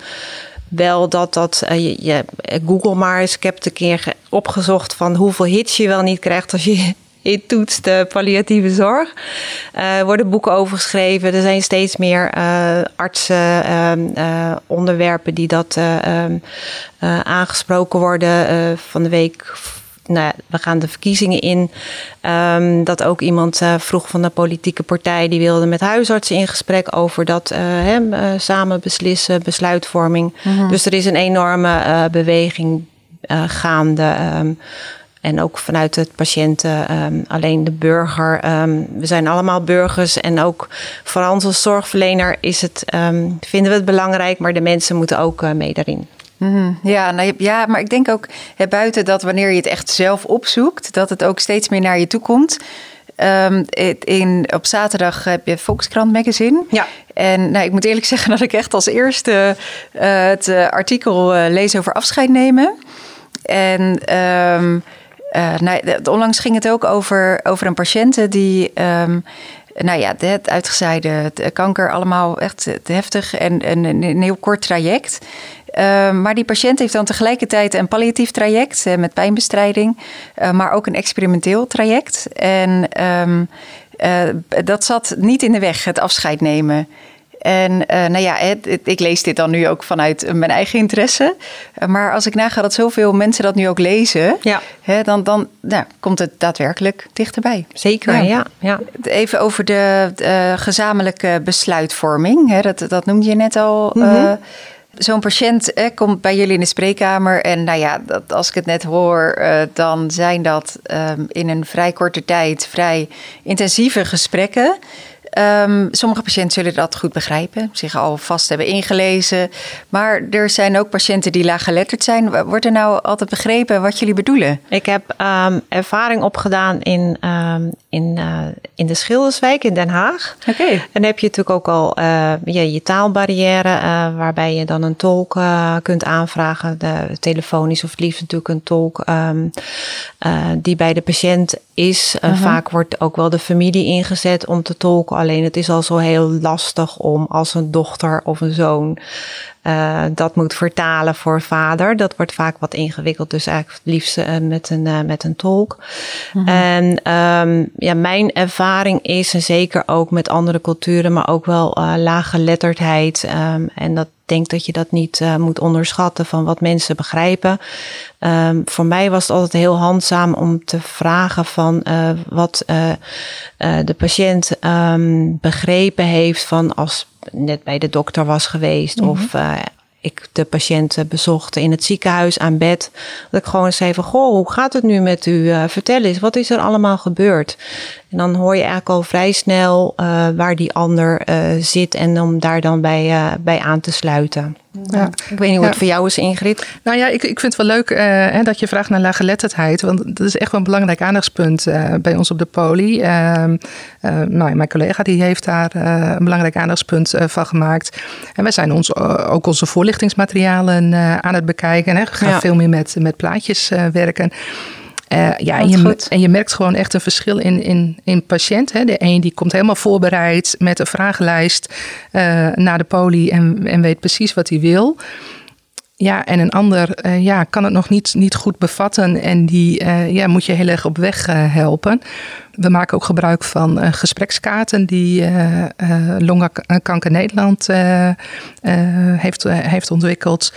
wel dat dat. Je, Google maar eens. Ik heb een keer opgezocht van hoeveel hits je wel niet krijgt als je toetst de palliatieve zorg. Er uh, worden boeken over geschreven. Er zijn steeds meer uh, artsen, uh, onderwerpen die dat ehm, aangesproken worden. van de week nou, we gaan de verkiezingen in. Um, dat ook iemand uh, vroeg van de politieke partij die wilde met huisartsen in gesprek over dat uh, he, uh, samen beslissen, besluitvorming. Mm -hmm. Dus er is een enorme beweging gaande. Um, en ook vanuit het patiënten, um, alleen de burger. Um, we zijn allemaal burgers en ook voor ons als zorgverlener is het, um, vinden we het belangrijk, maar de mensen moeten ook uh, mee daarin. Mm, ja, nou, ja, maar ik denk ook hè, buiten dat wanneer je het echt zelf opzoekt, dat het ook steeds meer naar je toe komt. Um, in, op zaterdag heb je Volkskrant Magazine. Ja. En nou, ik moet eerlijk [laughs] zeggen dat ik echt als eerste uh, het uh, artikel uh, lees over afscheid nemen. En um, nou, onlangs ging het ook over, over een patiënt die. Um, nou ja, het uitgezaaide kanker, allemaal echt heftig en, en een heel kort traject. Ehm, maar die patiënt heeft dan tegelijkertijd een palliatief traject met pijnbestrijding, maar ook een experimenteel traject. En um, dat zat niet in de weg, het afscheid nemen. En nou ja, het, ik lees dit dan nu ook vanuit mijn eigen interesse. maar als ik naga dat zoveel mensen dat nu ook lezen, ja. hè, dan, dan nou, komt het daadwerkelijk dichterbij. Zeker, ja. ja. Even over de, de gezamenlijke besluitvorming. Hè, dat, dat noemde je net al. Mm Zo'n patiënt komt bij jullie in de spreekkamer. En nou ja, dat, als ik het net hoor, uh, dan zijn dat um, in een vrij korte tijd vrij intensieve gesprekken. Um, sommige patiënten zullen dat goed begrijpen, zich al vast hebben ingelezen. Maar er zijn ook patiënten die laaggeletterd zijn. Wordt er nou altijd begrepen wat jullie bedoelen? Ik heb um, ervaring opgedaan in, um, in, uh, in de Schilderswijk in Den Haag. Oké. En dan heb je natuurlijk ook al uh, je, je taalbarrière, uh, waarbij je dan een tolk kunt aanvragen. De, telefonisch of liefst natuurlijk een tolk die bij de patiënt is. -huh. Vaak wordt ook wel de familie ingezet om te tolken Alleen het is al zo heel lastig om als een dochter of een zoon uh, dat moet vertalen voor vader. Dat wordt vaak wat ingewikkeld, dus eigenlijk het liefst uh, met, een, uh, met een tolk. -hmm. En um, ja, mijn ervaring is, en zeker ook met andere culturen, maar ook wel laaggeletterdheid. Um, en dat denk dat je dat niet moet onderschatten van wat mensen begrijpen. Um, voor mij was het altijd heel handzaam om te vragen van wat de patiënt begrepen heeft van als net bij de dokter was geweest -hmm. of ik de patiënt bezocht in het ziekenhuis aan bed. Dat ik gewoon zei van, goh, hoe gaat het nu met u? Uh, vertel eens, wat is er allemaal gebeurd? En dan hoor je eigenlijk al vrij snel uh, waar die ander uh, zit en om daar dan bij, bij aan te sluiten. Ja. Ik weet niet hoe het voor jou is, Ingrid. Nou ja, ik, ik vind het wel leuk hè, dat je vraagt naar laaggeletterdheid. Want dat is echt wel een belangrijk aandachtspunt bij ons op de poli. Uh, nou, mijn collega die heeft daar een belangrijk aandachtspunt van gemaakt. En wij zijn ons, ook onze voorlichtingsmaterialen aan het bekijken. Hè. We gaan ja. veel meer met, met plaatjes werken. Uh, ja, en je, en je, merkt gewoon echt een verschil in, in, in patiënt. Hè. De een die komt helemaal voorbereid met een vragenlijst uh, naar de poli en, en weet precies wat hij wil. Ja, en een ander uh, ja, kan het nog niet, niet goed bevatten en die ja, moet je heel erg op weg helpen. We maken ook gebruik van gesprekskaarten die Longkanker Nederland heeft, heeft ontwikkeld.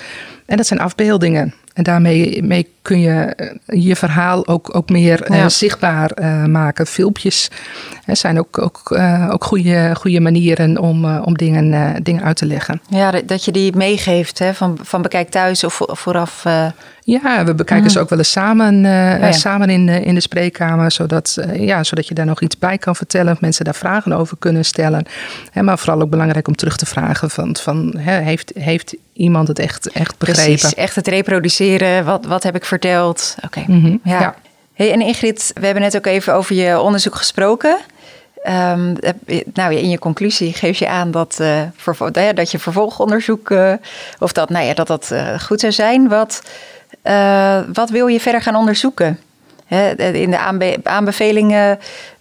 En dat zijn afbeeldingen. En daarmee mee kun je eh, je verhaal ook, ook meer eh, ja. uh, zichtbaar uh, maken. Filmpjes uh, zijn ook, ook, ook goede, goede manieren om, om dingen, dingen uit te leggen. Ja, dat je die meegeeft hè, van, van bekijk thuis of vooraf. Ja, we bekijken ze ook wel eens samen, oh, ja. samen in, in de spreekkamer. Zodat, ja, zodat je daar nog iets bij kan vertellen. Of mensen daar vragen over kunnen stellen. maar vooral ook belangrijk om terug te vragen van, van heeft, heeft iemand het echt, echt begrepen? Precies, echt het reproduceren. Wat, wat heb ik verteld? Oké, okay. mm -hmm. ja. ja. Hey, en Ingrid, we hebben net ook even over je onderzoek gesproken. Um, nou, in je conclusie geef je aan dat, uh, vervo- dat je vervolgonderzoek, uh, of dat, nou ja, dat dat uh, goed zou zijn. Wat, wat wil je verder gaan onderzoeken? in de aanbe aanbevelingen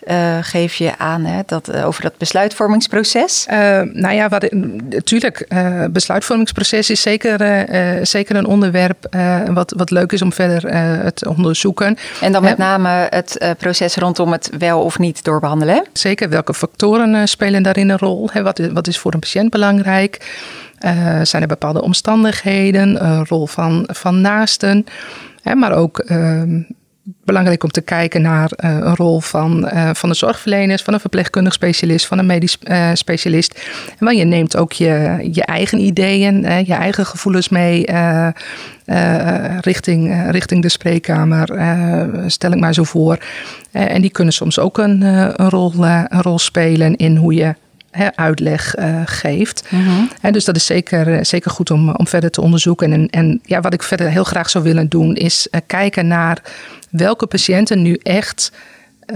uh, geef je aan hè, dat, uh, over dat besluitvormingsproces. Uh, nou ja, wat, natuurlijk, besluitvormingsproces is zeker, zeker een onderwerp wat, wat leuk is om verder te onderzoeken. En dan met name het proces rondom het wel of niet doorbehandelen. Zeker, welke factoren spelen daarin een rol? Hè? Wat, wat is voor een patiënt belangrijk? Zijn er bepaalde omstandigheden? Een rol van, van naasten? Hè, maar ook ehm, belangrijk om te kijken naar uh, een rol van, uh, van de zorgverleners, van een verpleegkundig specialist, van een medisch specialist. En je neemt ook je, je eigen ideeën, je eigen gevoelens mee richting, richting de spreekkamer, stel ik maar zo voor. en die kunnen soms ook een, een, rol, een rol spelen in hoe je uitleg uh, geeft. Mm dus dat is zeker, zeker goed om, om verder te onderzoeken. En, en ja, wat ik verder heel graag zou willen doen, is uh, kijken naar welke patiënten nu echt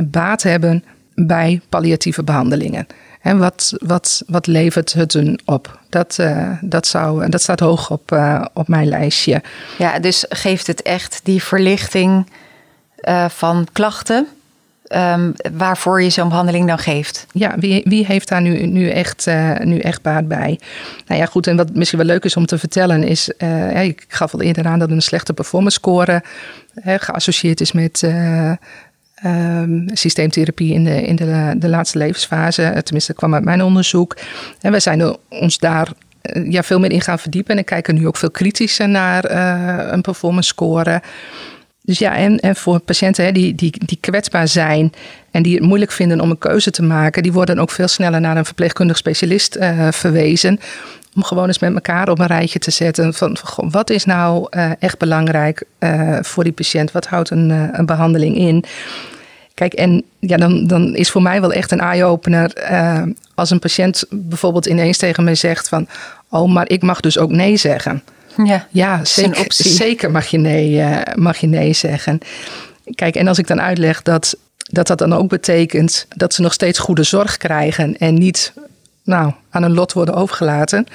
baat hebben bij palliatieve behandelingen. En wat, wat, wat levert het hun op? Dat, uh, dat, zou, dat staat hoog op, op mijn lijstje. Ja, dus geeft het echt die verlichting van klachten. Um, waarvoor je zo'n behandeling dan geeft. Ja, wie, wie heeft daar nu, nu, echt, uh, nu echt baat bij? Nou ja, goed, en wat misschien wel leuk is om te vertellen is... Uh, ik gaf al eerder aan dat een slechte performance score... Geassocieerd is met um, systeemtherapie in, de, in de, de laatste levensfase. Tenminste, kwam uit mijn onderzoek. En wij zijn ons daar ja, veel meer in gaan verdiepen. En ik kijk er nu ook veel kritischer naar een performance score... Dus ja, en, en voor patiënten hè, die, die, die kwetsbaar zijn en die het moeilijk vinden om een keuze te maken, die worden ook veel sneller naar een verpleegkundig specialist uh, verwezen. Om gewoon eens met elkaar op een rijtje te zetten van, van wat is nou uh, echt belangrijk uh, voor die patiënt? Wat houdt een, een behandeling in? Kijk, en ja, dan, dan is voor mij wel echt een eye-opener als een patiënt bijvoorbeeld ineens tegen mij zegt van, oh, maar ik mag dus ook nee zeggen. Ja, ja zeker, zeker mag, je nee, uh, mag je nee zeggen. Kijk, en als ik dan uitleg dat, dat dat dan ook betekent dat ze nog steeds goede zorg krijgen en niet nou, aan een lot worden overgelaten.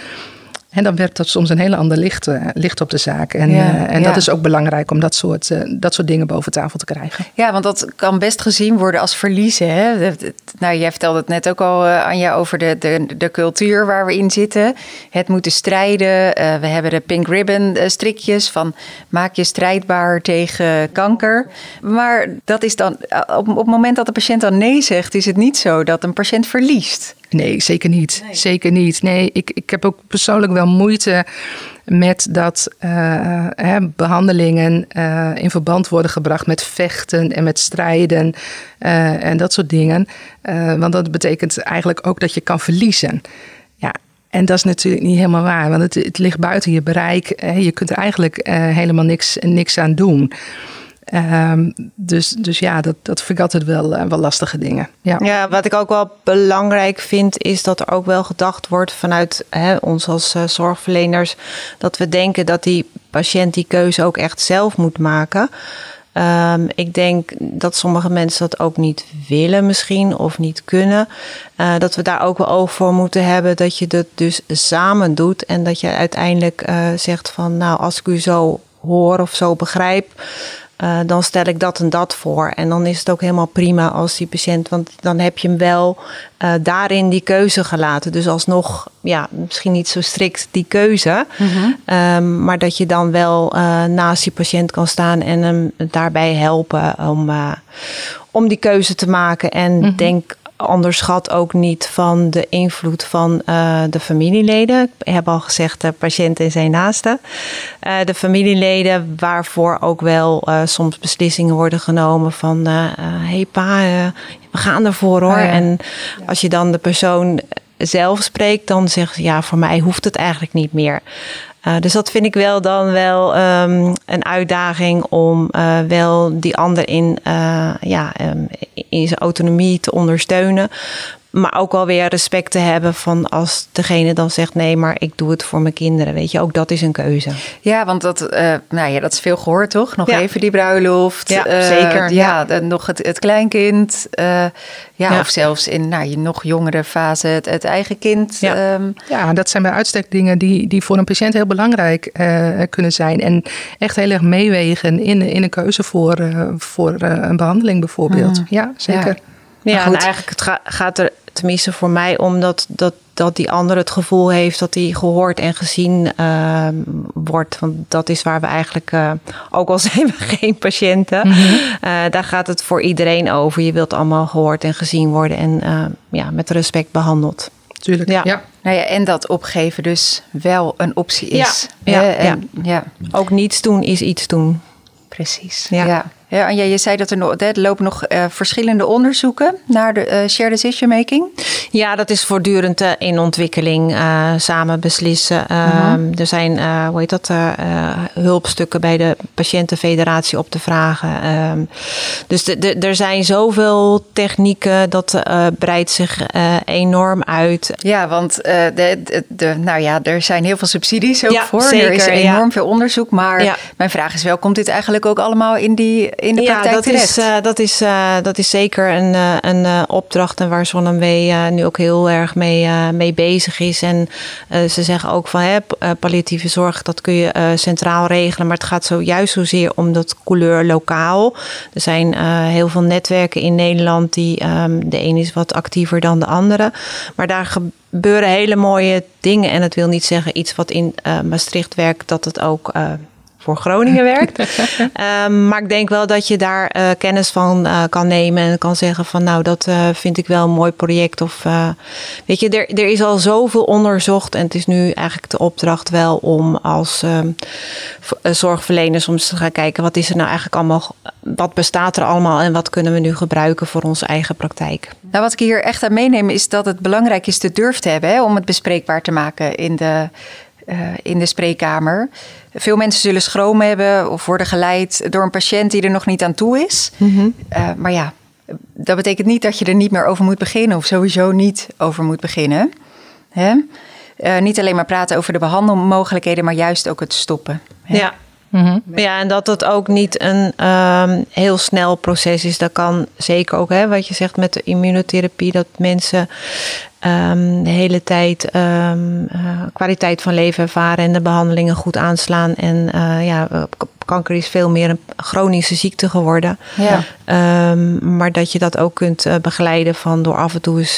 En dan werpt dat soms een hele ander licht, uh, licht op de zaak. En, uh, en dat is ook belangrijk om dat soort, uh, dat soort dingen boven tafel te krijgen. Ja, want dat kan best gezien worden als verliezen. Hè? Nou, jij vertelde het net ook al, Anja, over de, de, de cultuur waar we in zitten. Het moeten strijden. we hebben de pink ribbon strikjes van maak je strijdbaar tegen kanker. Maar dat is dan, op, op het moment dat de patiënt dan nee zegt, is het niet zo dat een patiënt verliest. Nee, zeker niet. Zeker niet. Nee, ik, ik heb ook persoonlijk wel moeite met dat uh, hè, behandelingen uh, in verband worden gebracht met vechten en met strijden uh, en dat soort dingen. want dat betekent eigenlijk ook dat je kan verliezen. Ja, en dat is natuurlijk niet helemaal waar, want het, het ligt buiten je bereik. je kunt er eigenlijk helemaal niks, niks aan doen. Um, dus, dus ja, dat, dat vind altijd wel, uh, wel lastige dingen. Ja. wat ik ook wel belangrijk vind, is dat er ook wel gedacht wordt vanuit hè, ons als uh, zorgverleners. Dat we denken dat die patiënt die keuze ook echt zelf moet maken. Um, ik denk dat sommige mensen dat ook niet willen, misschien, of niet kunnen. Uh, dat we daar ook wel oog voor moeten hebben. Dat je dat dus samen doet. En dat je uiteindelijk zegt van, nou, als ik u zo hoor of zo begrijp. Uh, dan stel ik dat en dat voor. En dan is het ook helemaal prima als die patiënt, want dan heb je hem wel uh, daarin die keuze gelaten. Dus alsnog, ja, misschien niet zo strikt die keuze, mm -hmm. um, maar dat je dan wel uh, naast die patiënt kan staan en hem daarbij helpen om, om die keuze te maken. En mm -hmm. denk onderschat ook niet van de invloed van uh, de familieleden. Ik heb al gezegd, de patiënt en zijn naasten. Uh, de familieleden waarvoor ook wel uh, soms beslissingen worden genomen van... hé hey pa, we gaan ervoor hoor. Ja. En als je dan de persoon zelf spreekt, dan zegt ze... ja, voor mij hoeft het eigenlijk niet meer. Uh, dus dat vind ik wel dan wel um, een uitdaging om uh, wel die ander in, uh, ja, um, in zijn autonomie te ondersteunen. Maar ook wel weer respect te hebben van als degene dan zegt nee, maar ik doe het voor mijn kinderen. Weet je, ook dat is een keuze. Ja, want dat, uh, nou ja, dat is veel gehoord toch? Nog ja. even die bruiloft. Ja, uh, zeker. Ja, ja. nog het, het kleinkind. Uh, ja, ja, of zelfs in nou, je nog jongere fase het, het eigen kind. Ja. Um, ja, dat zijn bij uitstek dingen die, die voor een patiënt heel belangrijk kunnen zijn. En echt heel erg meewegen in, in een keuze voor, voor een behandeling bijvoorbeeld. Mm. Ja, zeker. Ja, en eigenlijk het ga, gaat er tenminste voor mij om dat, dat, dat die ander het gevoel heeft dat hij gehoord en gezien uh, wordt. Want dat is waar we eigenlijk, uh, ook al [laughs] zijn we geen patiënten, mm -hmm. uh, daar gaat het voor iedereen over. Je wilt allemaal gehoord en gezien worden en ja, met respect behandeld. Tuurlijk, ja. ja. Nou ja, en dat opgeven dus wel een optie is. Ja, ja, en, ja. Ook niets doen is iets doen. Precies. Ja. Ja. Ja, en je zei dat er, nog, er lopen nog uh, verschillende onderzoeken naar de uh, shared decision making. Ja, dat is voortdurend uh, in ontwikkeling. samen beslissen. -huh. Er zijn, hoe heet dat, hulpstukken bij de patiëntenfederatie op te vragen. Ehm, dus de, de, er zijn zoveel technieken, dat breidt zich enorm uit. Ja, want de, de, de, nou ja, er zijn heel veel subsidies ook ja, voor. Zeker, er is enorm ja. veel onderzoek. Maar mijn vraag is wel, komt dit eigenlijk ook allemaal in die in de praktijk ja, dat terecht? Is, uh, dat, is, uh, dat is zeker een, uh, een opdracht en waar ZonMW nu ook heel erg mee, mee bezig is. En ze zeggen ook van hè, palliatieve zorg, dat kun je centraal regelen. Maar het gaat zo juist zozeer om dat couleur lokaal. Er zijn heel veel netwerken in Nederland die um, de een is wat actiever dan de andere. Maar daar gebeuren hele mooie dingen. En het wil niet zeggen iets wat in Maastricht werkt, dat het ook voor Groningen werkt. um, [laughs] maar ik denk wel dat je daar uh, kennis van uh, kan nemen en kan zeggen van nou dat uh, vind ik wel een mooi project. Of weet je, er, er is al zoveel onderzocht en het is nu eigenlijk de opdracht wel om als um, zorgverleners om te gaan kijken wat is er nou eigenlijk allemaal, wat bestaat er allemaal en wat kunnen we nu gebruiken voor onze eigen praktijk. Nou, wat ik hier echt aan meeneem is dat het belangrijk is de durf te hebben hè, om het bespreekbaar te maken in de, in de spreekkamer. Veel mensen zullen schroom hebben of worden geleid door een patiënt die er nog niet aan toe is. Mm -hmm. uh, maar ja, dat betekent niet dat je er niet meer over moet beginnen of sowieso niet over moet beginnen. Hè? Uh, niet alleen maar praten over de behandelmogelijkheden, maar juist ook het stoppen. Hè? Ja. Mm -hmm. Ja, en dat het ook niet een um, heel snel proces is. Dat kan zeker ook, hè, wat je zegt met de immunotherapie, dat mensen um, de hele tijd um, uh, kwaliteit van leven ervaren en de behandelingen goed aanslaan. En uh, ja, kanker is veel meer een chronische ziekte geworden. Ja. Maar dat je dat ook kunt begeleiden van door af en toe eens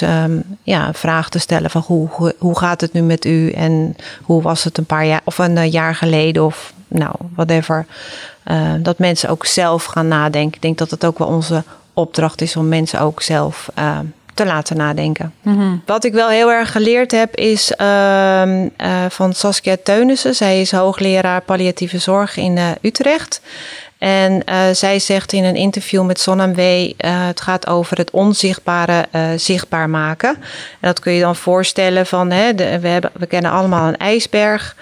ja, een vraag te stellen van hoe, hoe, hoe, gaat het nu met u en hoe was het een paar jaar of een jaar geleden of nou, whatever. dat mensen ook zelf gaan nadenken. Ik denk dat het ook wel onze opdracht is om mensen ook zelf te laten nadenken. Mm -hmm. Wat ik wel heel erg geleerd heb is uh, uh, van Saskia Teunissen. Zij is hoogleraar palliatieve zorg in uh, Utrecht. En uh, zij zegt in een interview met ZonMW, uh, het gaat over het onzichtbare uh, zichtbaar maken. En dat kun je dan voorstellen van, hè, de, we, hebben, we kennen allemaal een ijsberg.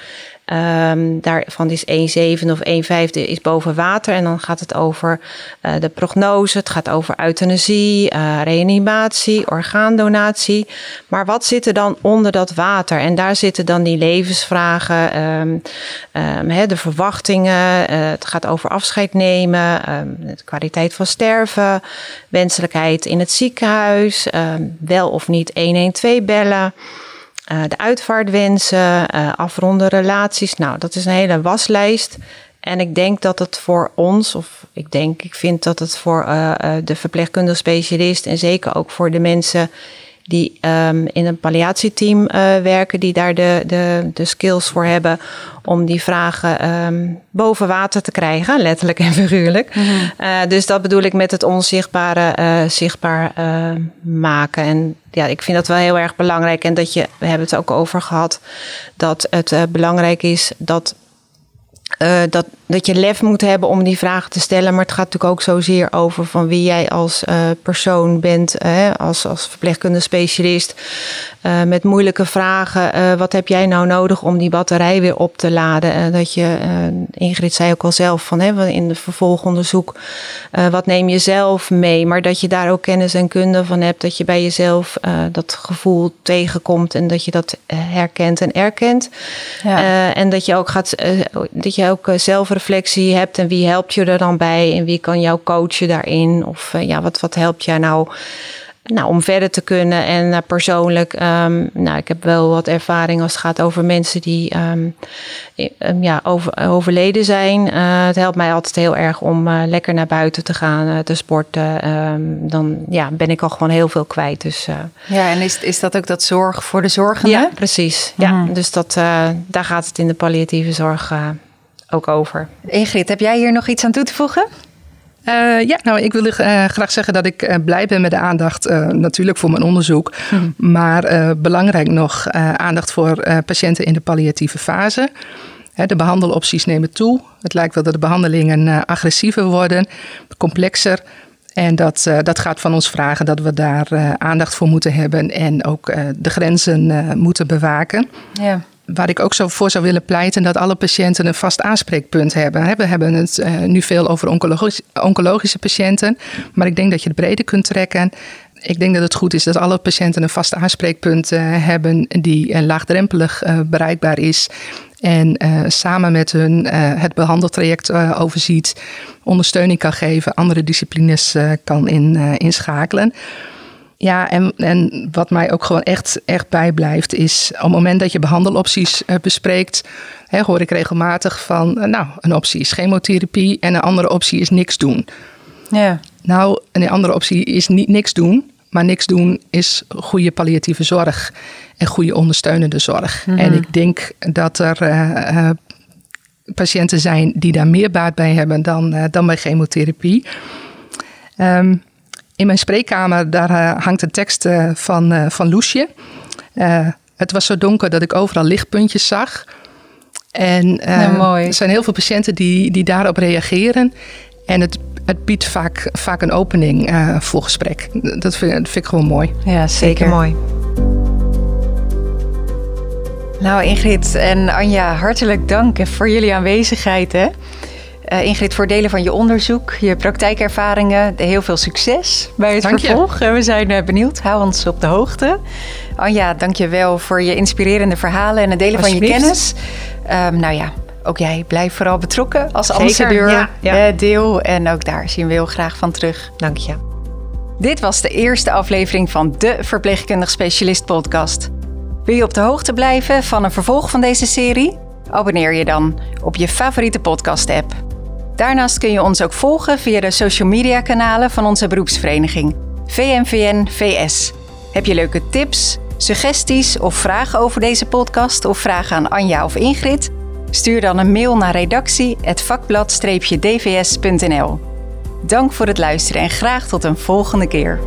Um, daarvan is 1 zevende of 1 vijfde is boven water. En dan gaat het over uh, de prognose. Het gaat over euthanasie, uh, reanimatie, orgaandonatie. Maar wat zit er dan onder dat water? En daar zitten dan die levensvragen, um, um, de verwachtingen. Uh, het gaat over afscheid nemen, de kwaliteit van sterven, wenselijkheid in het ziekenhuis, wel of niet 112 bellen. Uh, de uitvaartwensen, uh, afronde relaties. Nou, dat is een hele waslijst. En ik denk dat het voor ons, of ik denk, ik vind dat het voor uh, de verpleegkundige specialist en zeker ook voor de mensen die um, in een palliatieteam werken, die daar de, de, de skills voor hebben om die vragen um, boven water te krijgen, letterlijk en figuurlijk. Mm -hmm. uh, dus dat bedoel ik met het onzichtbare uh, zichtbaar uh, maken. En ja, ik vind dat wel heel erg belangrijk. En dat je, we hebben het ook over gehad, dat het belangrijk is dat dat, dat je lef moet hebben om die vragen te stellen. Maar het gaat natuurlijk ook zozeer over van wie jij als uh, persoon bent, uh, als, als verpleegkundige specialist. met moeilijke vragen. wat heb jij nou nodig om die batterij weer op te laden? dat je, Ingrid zei ook al zelf van hè, in het vervolgonderzoek. wat neem je zelf mee? Maar dat je daar ook kennis en kunde van hebt. Dat je bij jezelf dat gevoel tegenkomt en dat je dat herkent en erkent. Ja. en dat je ook gaat. dat je ook zelfreflectie hebt en wie helpt je er dan bij en wie kan jou coachen daarin? Of uh, ja, wat, wat helpt jij nou, nou om verder te kunnen? En uh, persoonlijk, um, nou, ik heb wel wat ervaring als het gaat over mensen die um, ja, over, overleden zijn. Uh, het helpt mij altijd heel erg om lekker naar buiten te gaan, te sporten. Um, dan ja, ben ik al gewoon heel veel kwijt. Dus, ja, en is, is dat ook dat zorg voor de zorgende? Ja, precies. Mm. Ja, dus dat, daar gaat het in de palliatieve zorg ook over. Ingrid, heb jij hier nog iets aan toe te voegen? Uh, ja, nou, ik wil uh, graag zeggen dat ik uh, blij ben met de aandacht, natuurlijk voor mijn onderzoek, hmm. maar belangrijk nog aandacht voor patiënten in de palliatieve fase. de behandelopties nemen toe. Het lijkt wel dat de behandelingen agressiever worden, complexer. En dat, dat gaat van ons vragen dat we daar aandacht voor moeten hebben en ook de grenzen moeten bewaken. Ja waar ik ook zo voor zou willen pleiten, dat alle patiënten een vast aanspreekpunt hebben. We hebben het uh, nu veel over oncologisch, oncologische patiënten, maar ik denk dat je het breder kunt trekken. ik denk dat het goed is dat alle patiënten een vast aanspreekpunt hebben die laagdrempelig bereikbaar is. En samen met hun het behandeltraject overziet, ondersteuning kan geven, andere disciplines kan in, inschakelen. Ja, en, en wat mij ook gewoon echt, echt bijblijft is op het moment dat je behandelopties uh, bespreekt, hè, hoor ik regelmatig van, eh, nou, een optie is chemotherapie en een andere optie is niks doen. Ja. Nou, een andere optie is niet niks doen, maar niks doen is goede palliatieve zorg en goede ondersteunende zorg. Mhm. En ik denk dat er uh, patiënten zijn die daar meer baat bij hebben dan, dan bij chemotherapie. Um, in mijn spreekkamer, daar uh, hangt een tekst uh, van, uh, van Loesje. het was zo donker dat ik overal lichtpuntjes zag. En er zijn heel veel patiënten die, die daarop reageren. En het, het biedt vaak, vaak een opening voor gesprek. Dat vind, dat vind ik gewoon mooi. Ja, zeker mooi. Nou, Ingrid en Anja, hartelijk dank voor jullie aanwezigheid. Hè? Uh, Ingrid, voor delen van je onderzoek, je praktijkervaringen. Heel veel succes bij het dank vervolg. Je. We zijn uh, benieuwd. Hou ons op de hoogte. Anja, dank je wel voor je inspirerende verhalen en het delen van je kennis. Um, nou ja, ook jij blijf vooral betrokken als ambassadeur. Ja, ja. Deel en ook daar zien we heel graag van terug. Dank je. Dit was de eerste aflevering van de Verpleegkundig Specialist podcast. Wil je op de hoogte blijven van een vervolg van deze serie? Abonneer je dan op je favoriete podcast-app. Daarnaast kun je ons ook volgen via de social media kanalen van onze beroepsvereniging VMVN VS. Heb je leuke tips, suggesties of vragen over deze podcast of vragen aan Anja of Ingrid? Stuur dan een mail naar redactie@vakblad-dvs.nl. Dank voor het luisteren en graag tot een volgende keer.